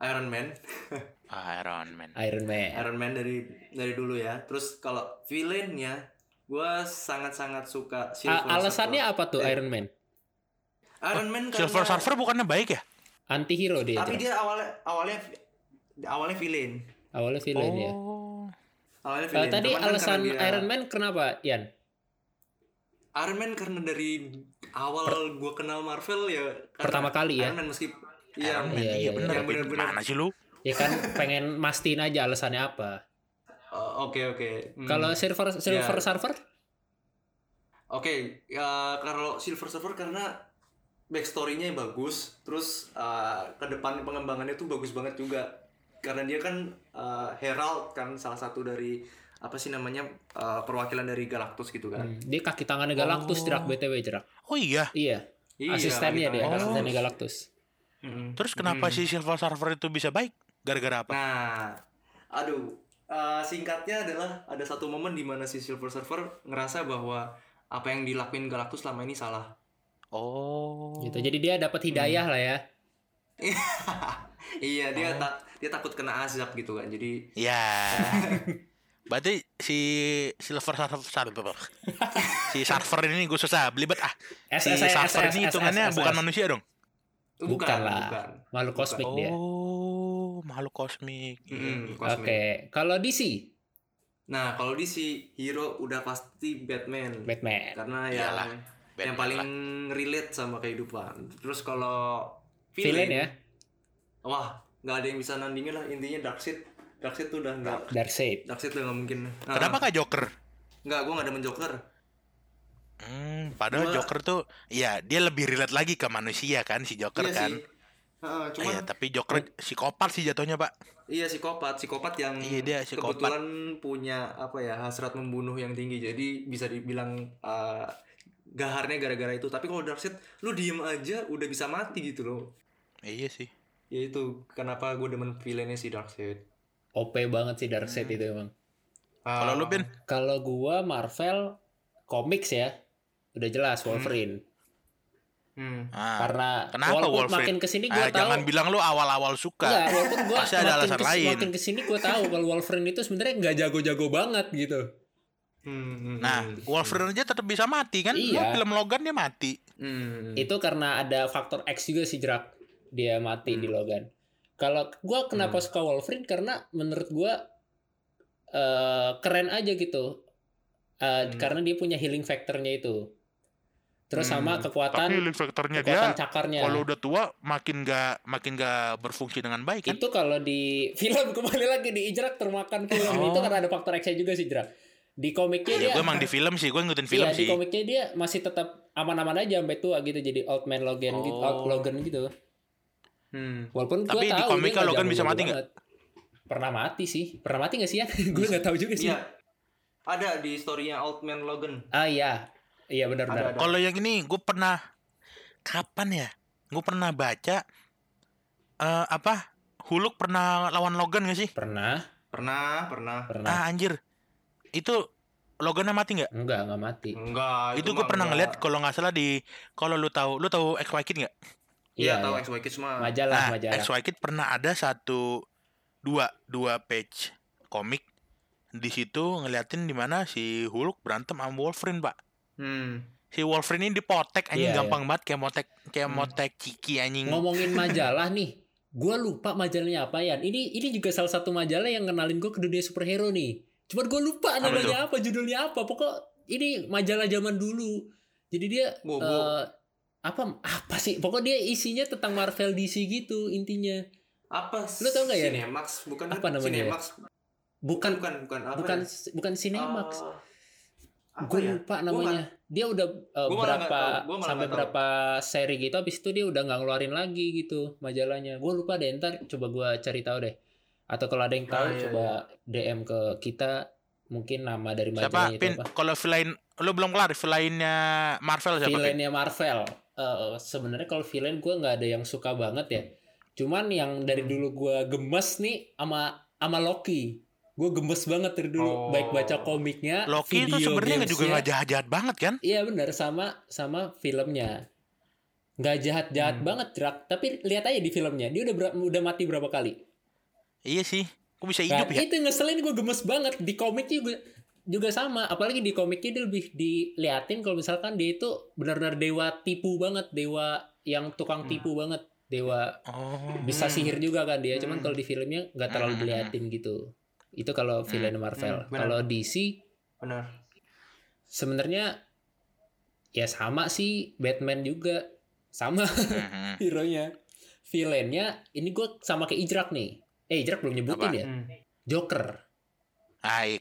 Iron Man, <laughs> Iron Man Iron Man. Iron Man dari dari dulu ya. Terus kalau villainnya, gue sangat-sangat suka A- Silver alasannya Surfer. apa tuh Eh, Iron Man? Iron Man karena Silver Surfer bukannya baik ya Anti hero dia. tapi dia awalnya awalnya awalnya villain. Awalnya villain ya. oh Awalnya Eh, villain. tadi Cuman kan alasan dia- Iron Man kenapa, Ian? Iron Man karena dari awal gue kenal Marvel ya Pertama kali ya? Iron Man meski iya Iya, iya, iya, bener iya. Bener-bener. mana sih lu Ya kan pengen mastiin aja alasannya apa. Oh, oke oke. Hmm. Kalau Silver Silver Ya. Surfer? Oke, ya kalau Silver Surfer karena backstory-nya yang bagus, terus uh, ke depan pengembangannya tuh bagus banget juga. Karena dia kan uh, Herald kan salah satu dari apa sih namanya uh, perwakilan dari Galactus gitu kan. Hmm, Dia kaki tangannya Galactus Oh. jerak BTW jerak. Oh iya. Iya, Iya, asistennya dia, Oh. asistennya Galactus. Mm-mm. Terus kenapa Mm. si Silver Surfer itu bisa baik? Gara-gara apa? Nah, aduh, uh, singkatnya adalah ada satu momen di mana si Silver Surfer ngerasa bahwa apa yang dilakuin Galactus selama ini salah. Oh. Gitu. Jadi dia dapat hidayah lah ya. <laughs> iya, dia Oh. tak dia takut kena azab gitu kan. Jadi Ya. <laughs> Berarti si Silver Surfer <laughs> si Surfer ini gue susah belibet ah. Si Surfer ini hitungannya bukan manusia dong. Bukan lah. bukan. Makhluk kosmik dia. Oh, makhluk kosmik. Mm-mm, Oke, kosmik. kalau DC, Nah, kalau di si hero udah pasti Batman. Batman. Karena Iyalah, yang Batman yang paling lah. relate sama kehidupan. Terus kalau Villain ya, Wah, nggak ada yang bisa nandingin lah intinya Darkseid. Darkseid tuh udah nggak Darkseid. Darkseid udah nggak mungkin. Nah, Kenapa gak Joker? Nggak, gue nggak ada menjoker. Hmm, padahal Gua- Joker tuh ya dia lebih relate lagi ke manusia kan si Joker iya kan. sih. Heeh, cuman Iya, tapi Joker psikopat sih jatuhnya, Pak. iya psikopat, psikopat yang Iya, dia psikopat. kebetulan punya apa ya hasrat membunuh yang tinggi. Jadi bisa dibilang uh, gaharnya gara-gara itu. Tapi kalau Darkseid, lu diem aja udah bisa mati gitu loh. Iya sih. Ya itu kenapa gue demen villainnya si Darkseid. OP banget sih Darkseid Hmm. itu emang. Kalau lu Bin, Kalau gua Marvel comics ya, udah jelas Wolverine. Hmm. Ah, Karena kenapa walaupun Wolverine? makin ke sini ah, gua tahu jangan bilang lu awal-awal suka. Enggak, walaupun gua Pasti ada makin, alasan kes- lain. makin ke sini gua tahu kalau Wolverine itu sebenarnya nggak jago-jago banget gitu. Hmm, hmm, Nah, hmm. Wolverine aja tetap bisa mati kan? Lu Iya. film Logan dia mati. Hmm. Itu karena ada faktor X juga sih jerak dia mati di Hmm. Logan. Kalau gua kenapa Hmm. suka Wolverine karena menurut gua eh, keren aja gitu. Eh, Hmm. Karena dia punya healing factornya itu. Terus sama Hmm. kekuatan faktornya kekuatan cakarnya. udah tua makin gak makin gak berfungsi dengan baik kan? itu kalau di <laughs> film kembali lagi di Ijrak termakan film Oh. itu karena ada faktor X juga sih Jerak. Di komiknya Iya, dia gue emang di film sih, gue ngikutin film iya, sih. di komiknya dia masih tetap aman-aman aja sampai tua gitu jadi old man Logan gitu, Oh. old Logan gitu. Hmm. Walaupun gua Tapi di tahu komiknya dia nggak Logan bisa mati nggak? Pernah mati sih. Pernah mati gak sih ya? <laughs> gue nggak tahu juga sih. Iya. Ada di storynya Old Man Logan. Ah iya. Iya Ada, benar-benar. ada. Kalau yang ini gue pernah kapan ya? Gue pernah baca eh apa? Huluk pernah lawan Logan gak sih? Pernah, Pernah, pernah. pernah. Ah anjir. Itu Logannya mati nggak? Enggak, enggak mati. Enggak, itu gue mah pernah enggak. ngeliat kalau nggak salah di kalau lu tahu lu tahu XY Kid nggak? Iya, Iya, tahu iya. XY Kids mah. Majalah, Nah, majalah. XY Kid pernah ada satu dua dua page komik di situ ngeliatin di mana si Hulk berantem sama Wolverine pak. Hmm. Si Wolverine ini dipotek anjing Iya, gampang banget kayak motek kayak Hmm. motek ciki anjing. Ngomongin <laughs> majalah nih. Gue lupa majalahnya apa ya. Ini ini juga salah satu majalah yang kenalin gue ke dunia superhero nih. Cuman gue lupa Apa namanya apa, judulnya apa. Pokok ini majalah zaman dulu. Jadi dia Bobo. eh, apa apa sih? Pokok dia isinya tentang Marvel DC gitu intinya. Apa? Lu tau nggak ya? Cinemax, bukan Apa namanya ya? Cinemax. Bukan bukan, bukan apa? bukan ya? bukan Cinemax. Apa gue ya? lupa Gua namanya. Dia udah uh, Gua berapa tahu, gua sampai tahu. berapa seri gitu. Habis itu dia udah nggak ngeluarin lagi gitu majalahnya. Gue lupa deh. Ntar coba gue cari tahu deh. Atau kalau ada yang tahu Ah, iya, coba DM ke kita. Mungkin nama dari Siapa? majalahnya itu Pin, apa? kalau villain lu belum kelar villainnya Marvel siapa? Pin? Villainnya Marvel. Eh, Sebenarnya kalau villain gue nggak ada yang suka banget ya. Cuman yang dari Hmm. dulu gue gemes nih sama sama Loki. Gue gemes banget dari dulu. Oh. Baik baca komiknya, Loki itu video sebenarnya nggak juga nggak jahat-jahat banget kan? Iya benar sama sama filmnya. Nggak jahat-jahat Hmm. banget, Drak. Tapi lihat aja di filmnya, dia udah ber- udah mati berapa kali. Iya sih. Kok bisa Nah, hidup ya? itu ngeselin gue gemes banget di komiknya juga juga sama. Apalagi di komiknya dia lebih diliatin kalau misalkan dia itu benar-benar dewa tipu banget, dewa yang tukang Hmm. tipu banget, dewa Oh. bisa sihir juga kan dia. Cuman Hmm. kalau di filmnya nggak terlalu Hmm. diliatin gitu. Itu kalau Hmm. villain Marvel. Hmm, kalau DC Benar. sebenarnya ya sama sih Batman juga sama Mhm. <laughs> hero-nya. Villainnya ini gue sama kayak Ijrak nih. Eh Ijrak belum nyebutin Apa? ya. Hmm. Joker. Ah, iya,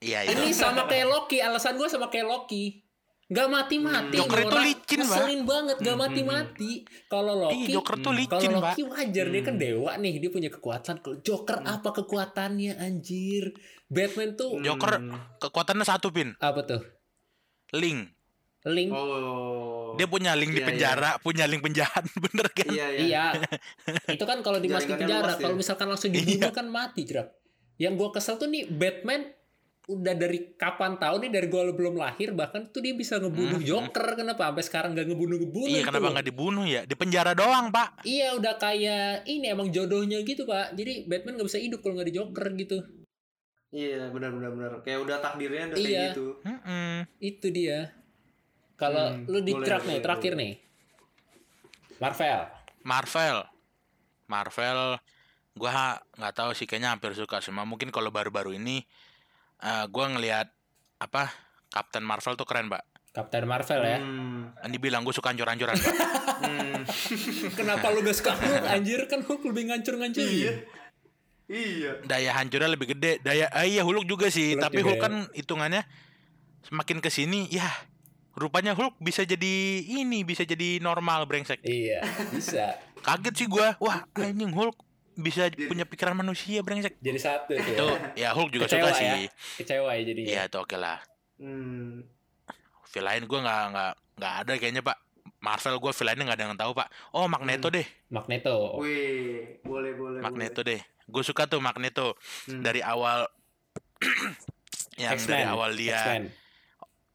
iya itu. Ini sama kayak Loki. Alasan gue sama kayak Loki. Gak mati-mati. Joker nih itu licin, Pak. Ngeselin banget, gak Hmm, mati-mati. Kalau Loki, Iya, Joker tuh Hmm. licin, kalau Pak. Loki wajar dia kan Hmm. dewa nih, dia punya kekuatan. Kalau Joker apa kekuatannya anjir? Batman tuh Joker Hmm. kekuatannya satu pin, apa tuh? link. Link. Oh. Dia punya link di Iya, iya. penjara, punya link penjahat, <laughs> bener kan? Iya, iya. Iya. <laughs> itu kan kalau dimasukin penjara, kalau ya. misalkan langsung dibunuh kan mati, jerak. Yang gua kesel tuh nih Batman udah dari kapan tahu nih dari gua belum lahir bahkan tuh dia bisa ngebunuh Mhm. Joker kenapa sampai sekarang gak ngebunuh ngebunuh Iya, kenapa nggak dibunuh ya? Di penjara doang, Pak. Iya udah kayak ini emang jodohnya gitu pak Jadi Batman gak bisa hidup kalau nggak di Joker gitu Iya, benar benar benar. Kayak udah takdirnya udah Iya. kayak gitu. Mm-mm. Itu dia Kalau Hmm, lu di track nih terakhir boleh. nih Marvel Marvel. Marvel gua nggak tahu sih kayaknya hampir suka semua. Mungkin kalau baru-baru ini eh gua ngelihat apa Captain Marvel tuh keren, Pak. Captain Marvel ya Hmm. Andi bilang gue suka ancur-ancuran. Hmm. <laughs> Kenapa lu gak suka Hulk anjir Kan Hulk lebih ngancur-ngancur Iya. Iya. Daya hancurnya lebih gede. Daya ah, iya Hulk juga sih, Hulk tapi juga Hulk ya. kan hitungannya semakin ke sini ya rupanya Hulk bisa jadi ini, bisa jadi normal brengsek. Iya bisa Kaget sih gua. Wah, anjing Hulk bisa punya pikiran manusia brengsek. Jadi satu tuh Itu ya ya Hulk juga Kecewa suka ya. sih. Kecewa ya jadinya Iya, itu oke lah. Hmm. Film lain gue nggak nggak nggak ada kayaknya pak Marvel gue film lainnya nggak ada yang tahu pak oh Magneto deh Magneto Wih, boleh boleh. Magneto deh gue suka tuh Magneto boleh. Hmm. dari awal <clears throat> yang dari awal dia X-Men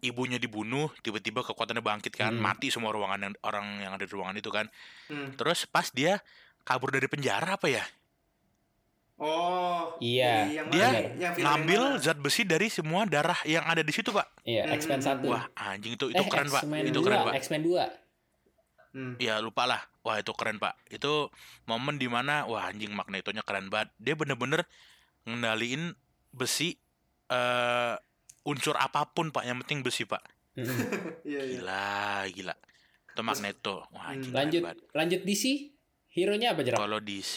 ibunya dibunuh tiba-tiba kekuatannya bangkit kan Hmm. mati semua ruangan yang orang yang ada di ruangan itu kan Hmm. terus pas dia kabur dari penjara apa ya Oh. Iya. yang Dia? Yang ngambil zat besi dari semua darah yang ada di situ pak Iya Hmm, X-Men 1 wah anjing itu itu eh, keren pak itu 2, keren pak X-Men 2 Hmm. Ya lupa lah. Wah itu keren pak. Itu momen di mana wah anjing magnetonya keren banget. Dia bener-bener ngendaliin besi eh unsur apa pun pak. Yang penting besi pak. <laughs> Iya, iya. Gila gila. Itu magneto. Wah anjing keren Lanjut banget. Lanjut DC Hero-nya apa jerak? Kalau DC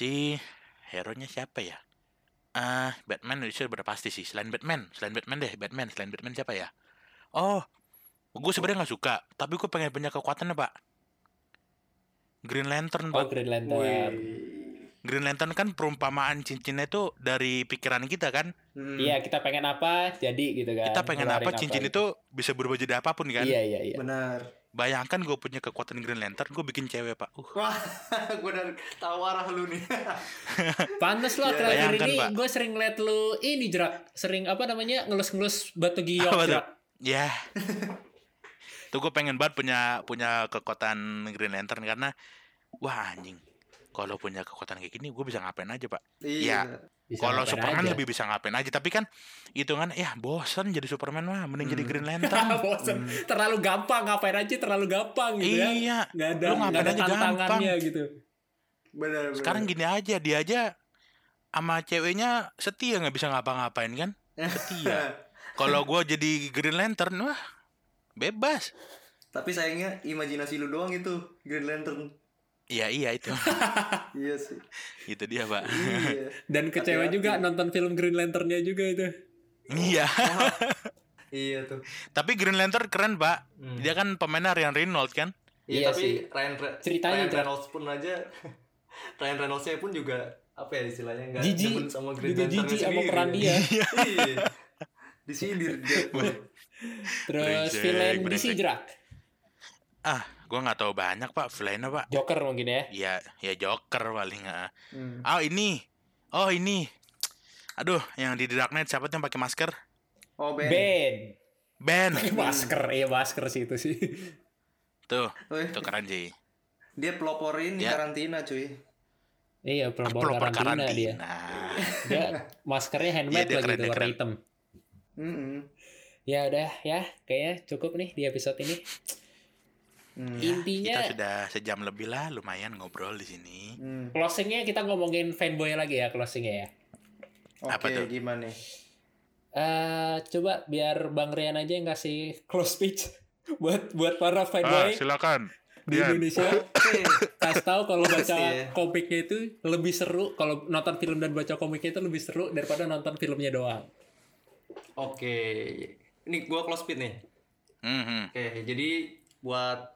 hero nya siapa ya? Ah Batman itu udah pasti sih. Selain Batman, selain Batman deh. Batman selain Batman siapa ya? Oh, gue sebenarnya nggak suka. Tapi gue pengen punya kekuatannya pak. Green Lantern Oh pak. Green Lantern Wih. Green Lantern kan perumpamaan cincinnya itu dari pikiran kita kan. Hmm. Iya kita pengen apa jadi gitu kan Kita pengen apa cincin gitu. itu bisa berubah jadi apa pun kan. Iya iya iya Benar. Bayangkan gue punya kekuatan Green Lantern, gue bikin cewek pak. Uh, Wah, <laughs> gue udah tahu arah lu nih. <laughs> Pantes lo Iya, terakhir bayangkan, ini Pak. gue sering liat lu ini jerak Sering apa namanya ngelus-ngelus batu giok jerak ya. <laughs> Tuh gue pengen banget punya punya kekuatan Green Lantern karena wah anjing. Kalau punya kekuatan kayak gini, gue bisa ngapain aja pak. Iya. Bisa Kalau Superman aja. lebih bisa ngapain aja, tapi kan hitungan ya bosan jadi Superman mah, mending jadi Hmm. Green <laughs> Lantern. Bosen. Terlalu gampang ngapain aja terlalu gampang gitu ya iya. Nggak ada, Lu nggak ngapain ada aja tantangannya gampang. gitu Benar. benar. Sekarang gini aja, dia aja sama ceweknya setia nggak bisa ngapa-ngapain kan? <laughs> Setia. Kalau gue jadi Green Lantern, wah bebas. Tapi sayangnya imajinasi lu doang itu Green Lantern. Iya iya itu, <laughs> Iya sih. itu dia pak. iya. Dan kecewa Hati-hati. juga nonton film Green Lantern-nya juga itu iya. <laughs> Iya tuh. Tapi Green Lantern keren pak. Hmm. Dia kan pemainnya Ryan Reynolds kan? Iya, Iya tapi sih. Ryan, Re- Ceritanya, Ryan. Reynolds pun aja <laughs> Ryan Reynoldsnya pun juga apa ya istilahnya nggak demen sama Green Juga Lantern jijik sama peran dia iya. Disindir dia. Terus villain DC jerak Ah, gue nggak tahu banyak pak. Villainnya pak. Joker mungkin ya Ya ya Joker paling. ah. Hmm. Oh ini, oh ini. Aduh, yang di The Dark Knight siapa tuh yang pakai masker? Oh Ben. Ben Ben. Masker iya masker sih itu sih Tuh, iya. itu keren sih. Dia peloporin Dia- karantina cuy. Iya pelopor Pelopor karantina dia karantina. Dia maskernya handmade Iya, dia lagi keren, tuh warna hitam Mm-mm. Ya udah ya kayaknya cukup nih di episode ini Hmm. Intinya Kita sudah sejam lebih lah, lumayan ngobrol di sini. Hmm. closingnya kita ngomongin fanboy lagi ya closingnya ya Oke, Apa tuh? gimana? eh coba biar Bang Rian aja yang kasih close speech <laughs> buat buat para Ah, fanboy silakan. di Indonesia Oke. <laughs> kasih tahu kalau baca ya. komiknya itu lebih seru kalau nonton film dan baca komiknya itu lebih seru daripada nonton filmnya doang Oke. Ini gua close speed nih. Mhm. Oke, jadi buat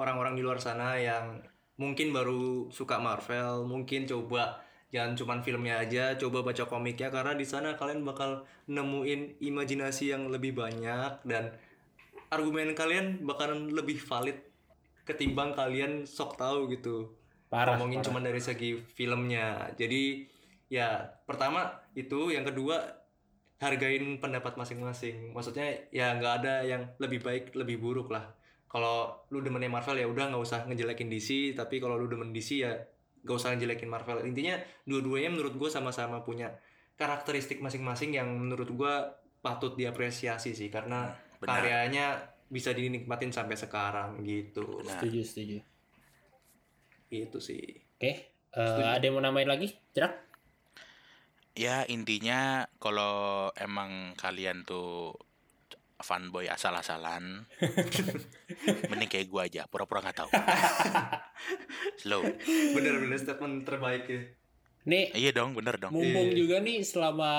orang-orang di luar sana yang mungkin baru suka Marvel, mungkin coba jangan cuman filmnya aja, coba baca komiknya karena di sana kalian bakal nemuin imajinasi yang lebih banyak dan argumen kalian bakalan lebih valid ketimbang kalian sok tahu gitu. Parah. ngomongin parah. cuma dari segi filmnya. Jadi ya pertama itu, yang kedua hargain pendapat masing-masing. Maksudnya ya nggak ada yang lebih baik lebih buruk lah. Kalau lu demennya Marvel ya udah nggak usah ngejelekin DC, tapi kalau lu demen DC ya nggak usah ngejelekin Marvel. Intinya dua-duanya menurut gue sama-sama punya karakteristik masing-masing yang menurut gue patut diapresiasi sih karena Benar. karyanya bisa dinikmatin sampai sekarang gitu. Benar. Setuju, setuju. Itu sih. Oke. eh, Setuju. ada yang mau nambahin lagi? Cerak? Ya intinya kalau emang kalian tuh fanboy asal-asalan, <laughs> mending kayak gua aja, pura-pura nggak tahu. <laughs> Slow. Bener-bener statement terbaik ya. Nih, Iya dong, bener dong. mumpung Iya. juga nih selama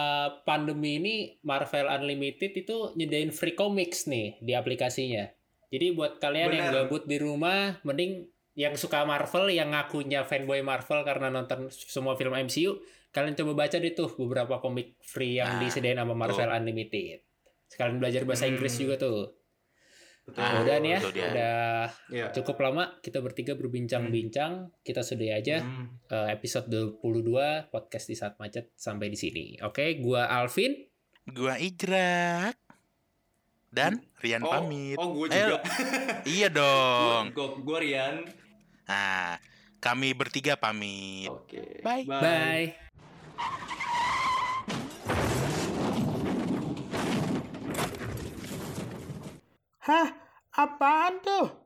pandemi ini Marvel Unlimited itu nyediain free comics nih di aplikasinya. Jadi buat kalian yang Benar. gabut di rumah, mending yang suka Marvel, yang ngakunya fanboy Marvel karena nonton semua film MCU, kalian coba baca deh tuh beberapa komik free yang Nah, disediain sama Marvel Unlimited. Sekalian belajar bahasa Hmm. Inggris juga tuh. Betul. Ah, Udah nih ya, dia. udah Ya. cukup lama kita bertiga berbincang-bincang. Kita sudahi aja Hmm. eh, episode 22 podcast di saat macet sampai di sini. Oke, gua Alvin. Gua Ijrak. Dan Rian Oh, pamit. oh gue Ayo. juga. <laughs> Iya dong. Gue gue Rian. Nah, kami bertiga pamit. Oke. Bye. Bye. Hah? Apaan tuh?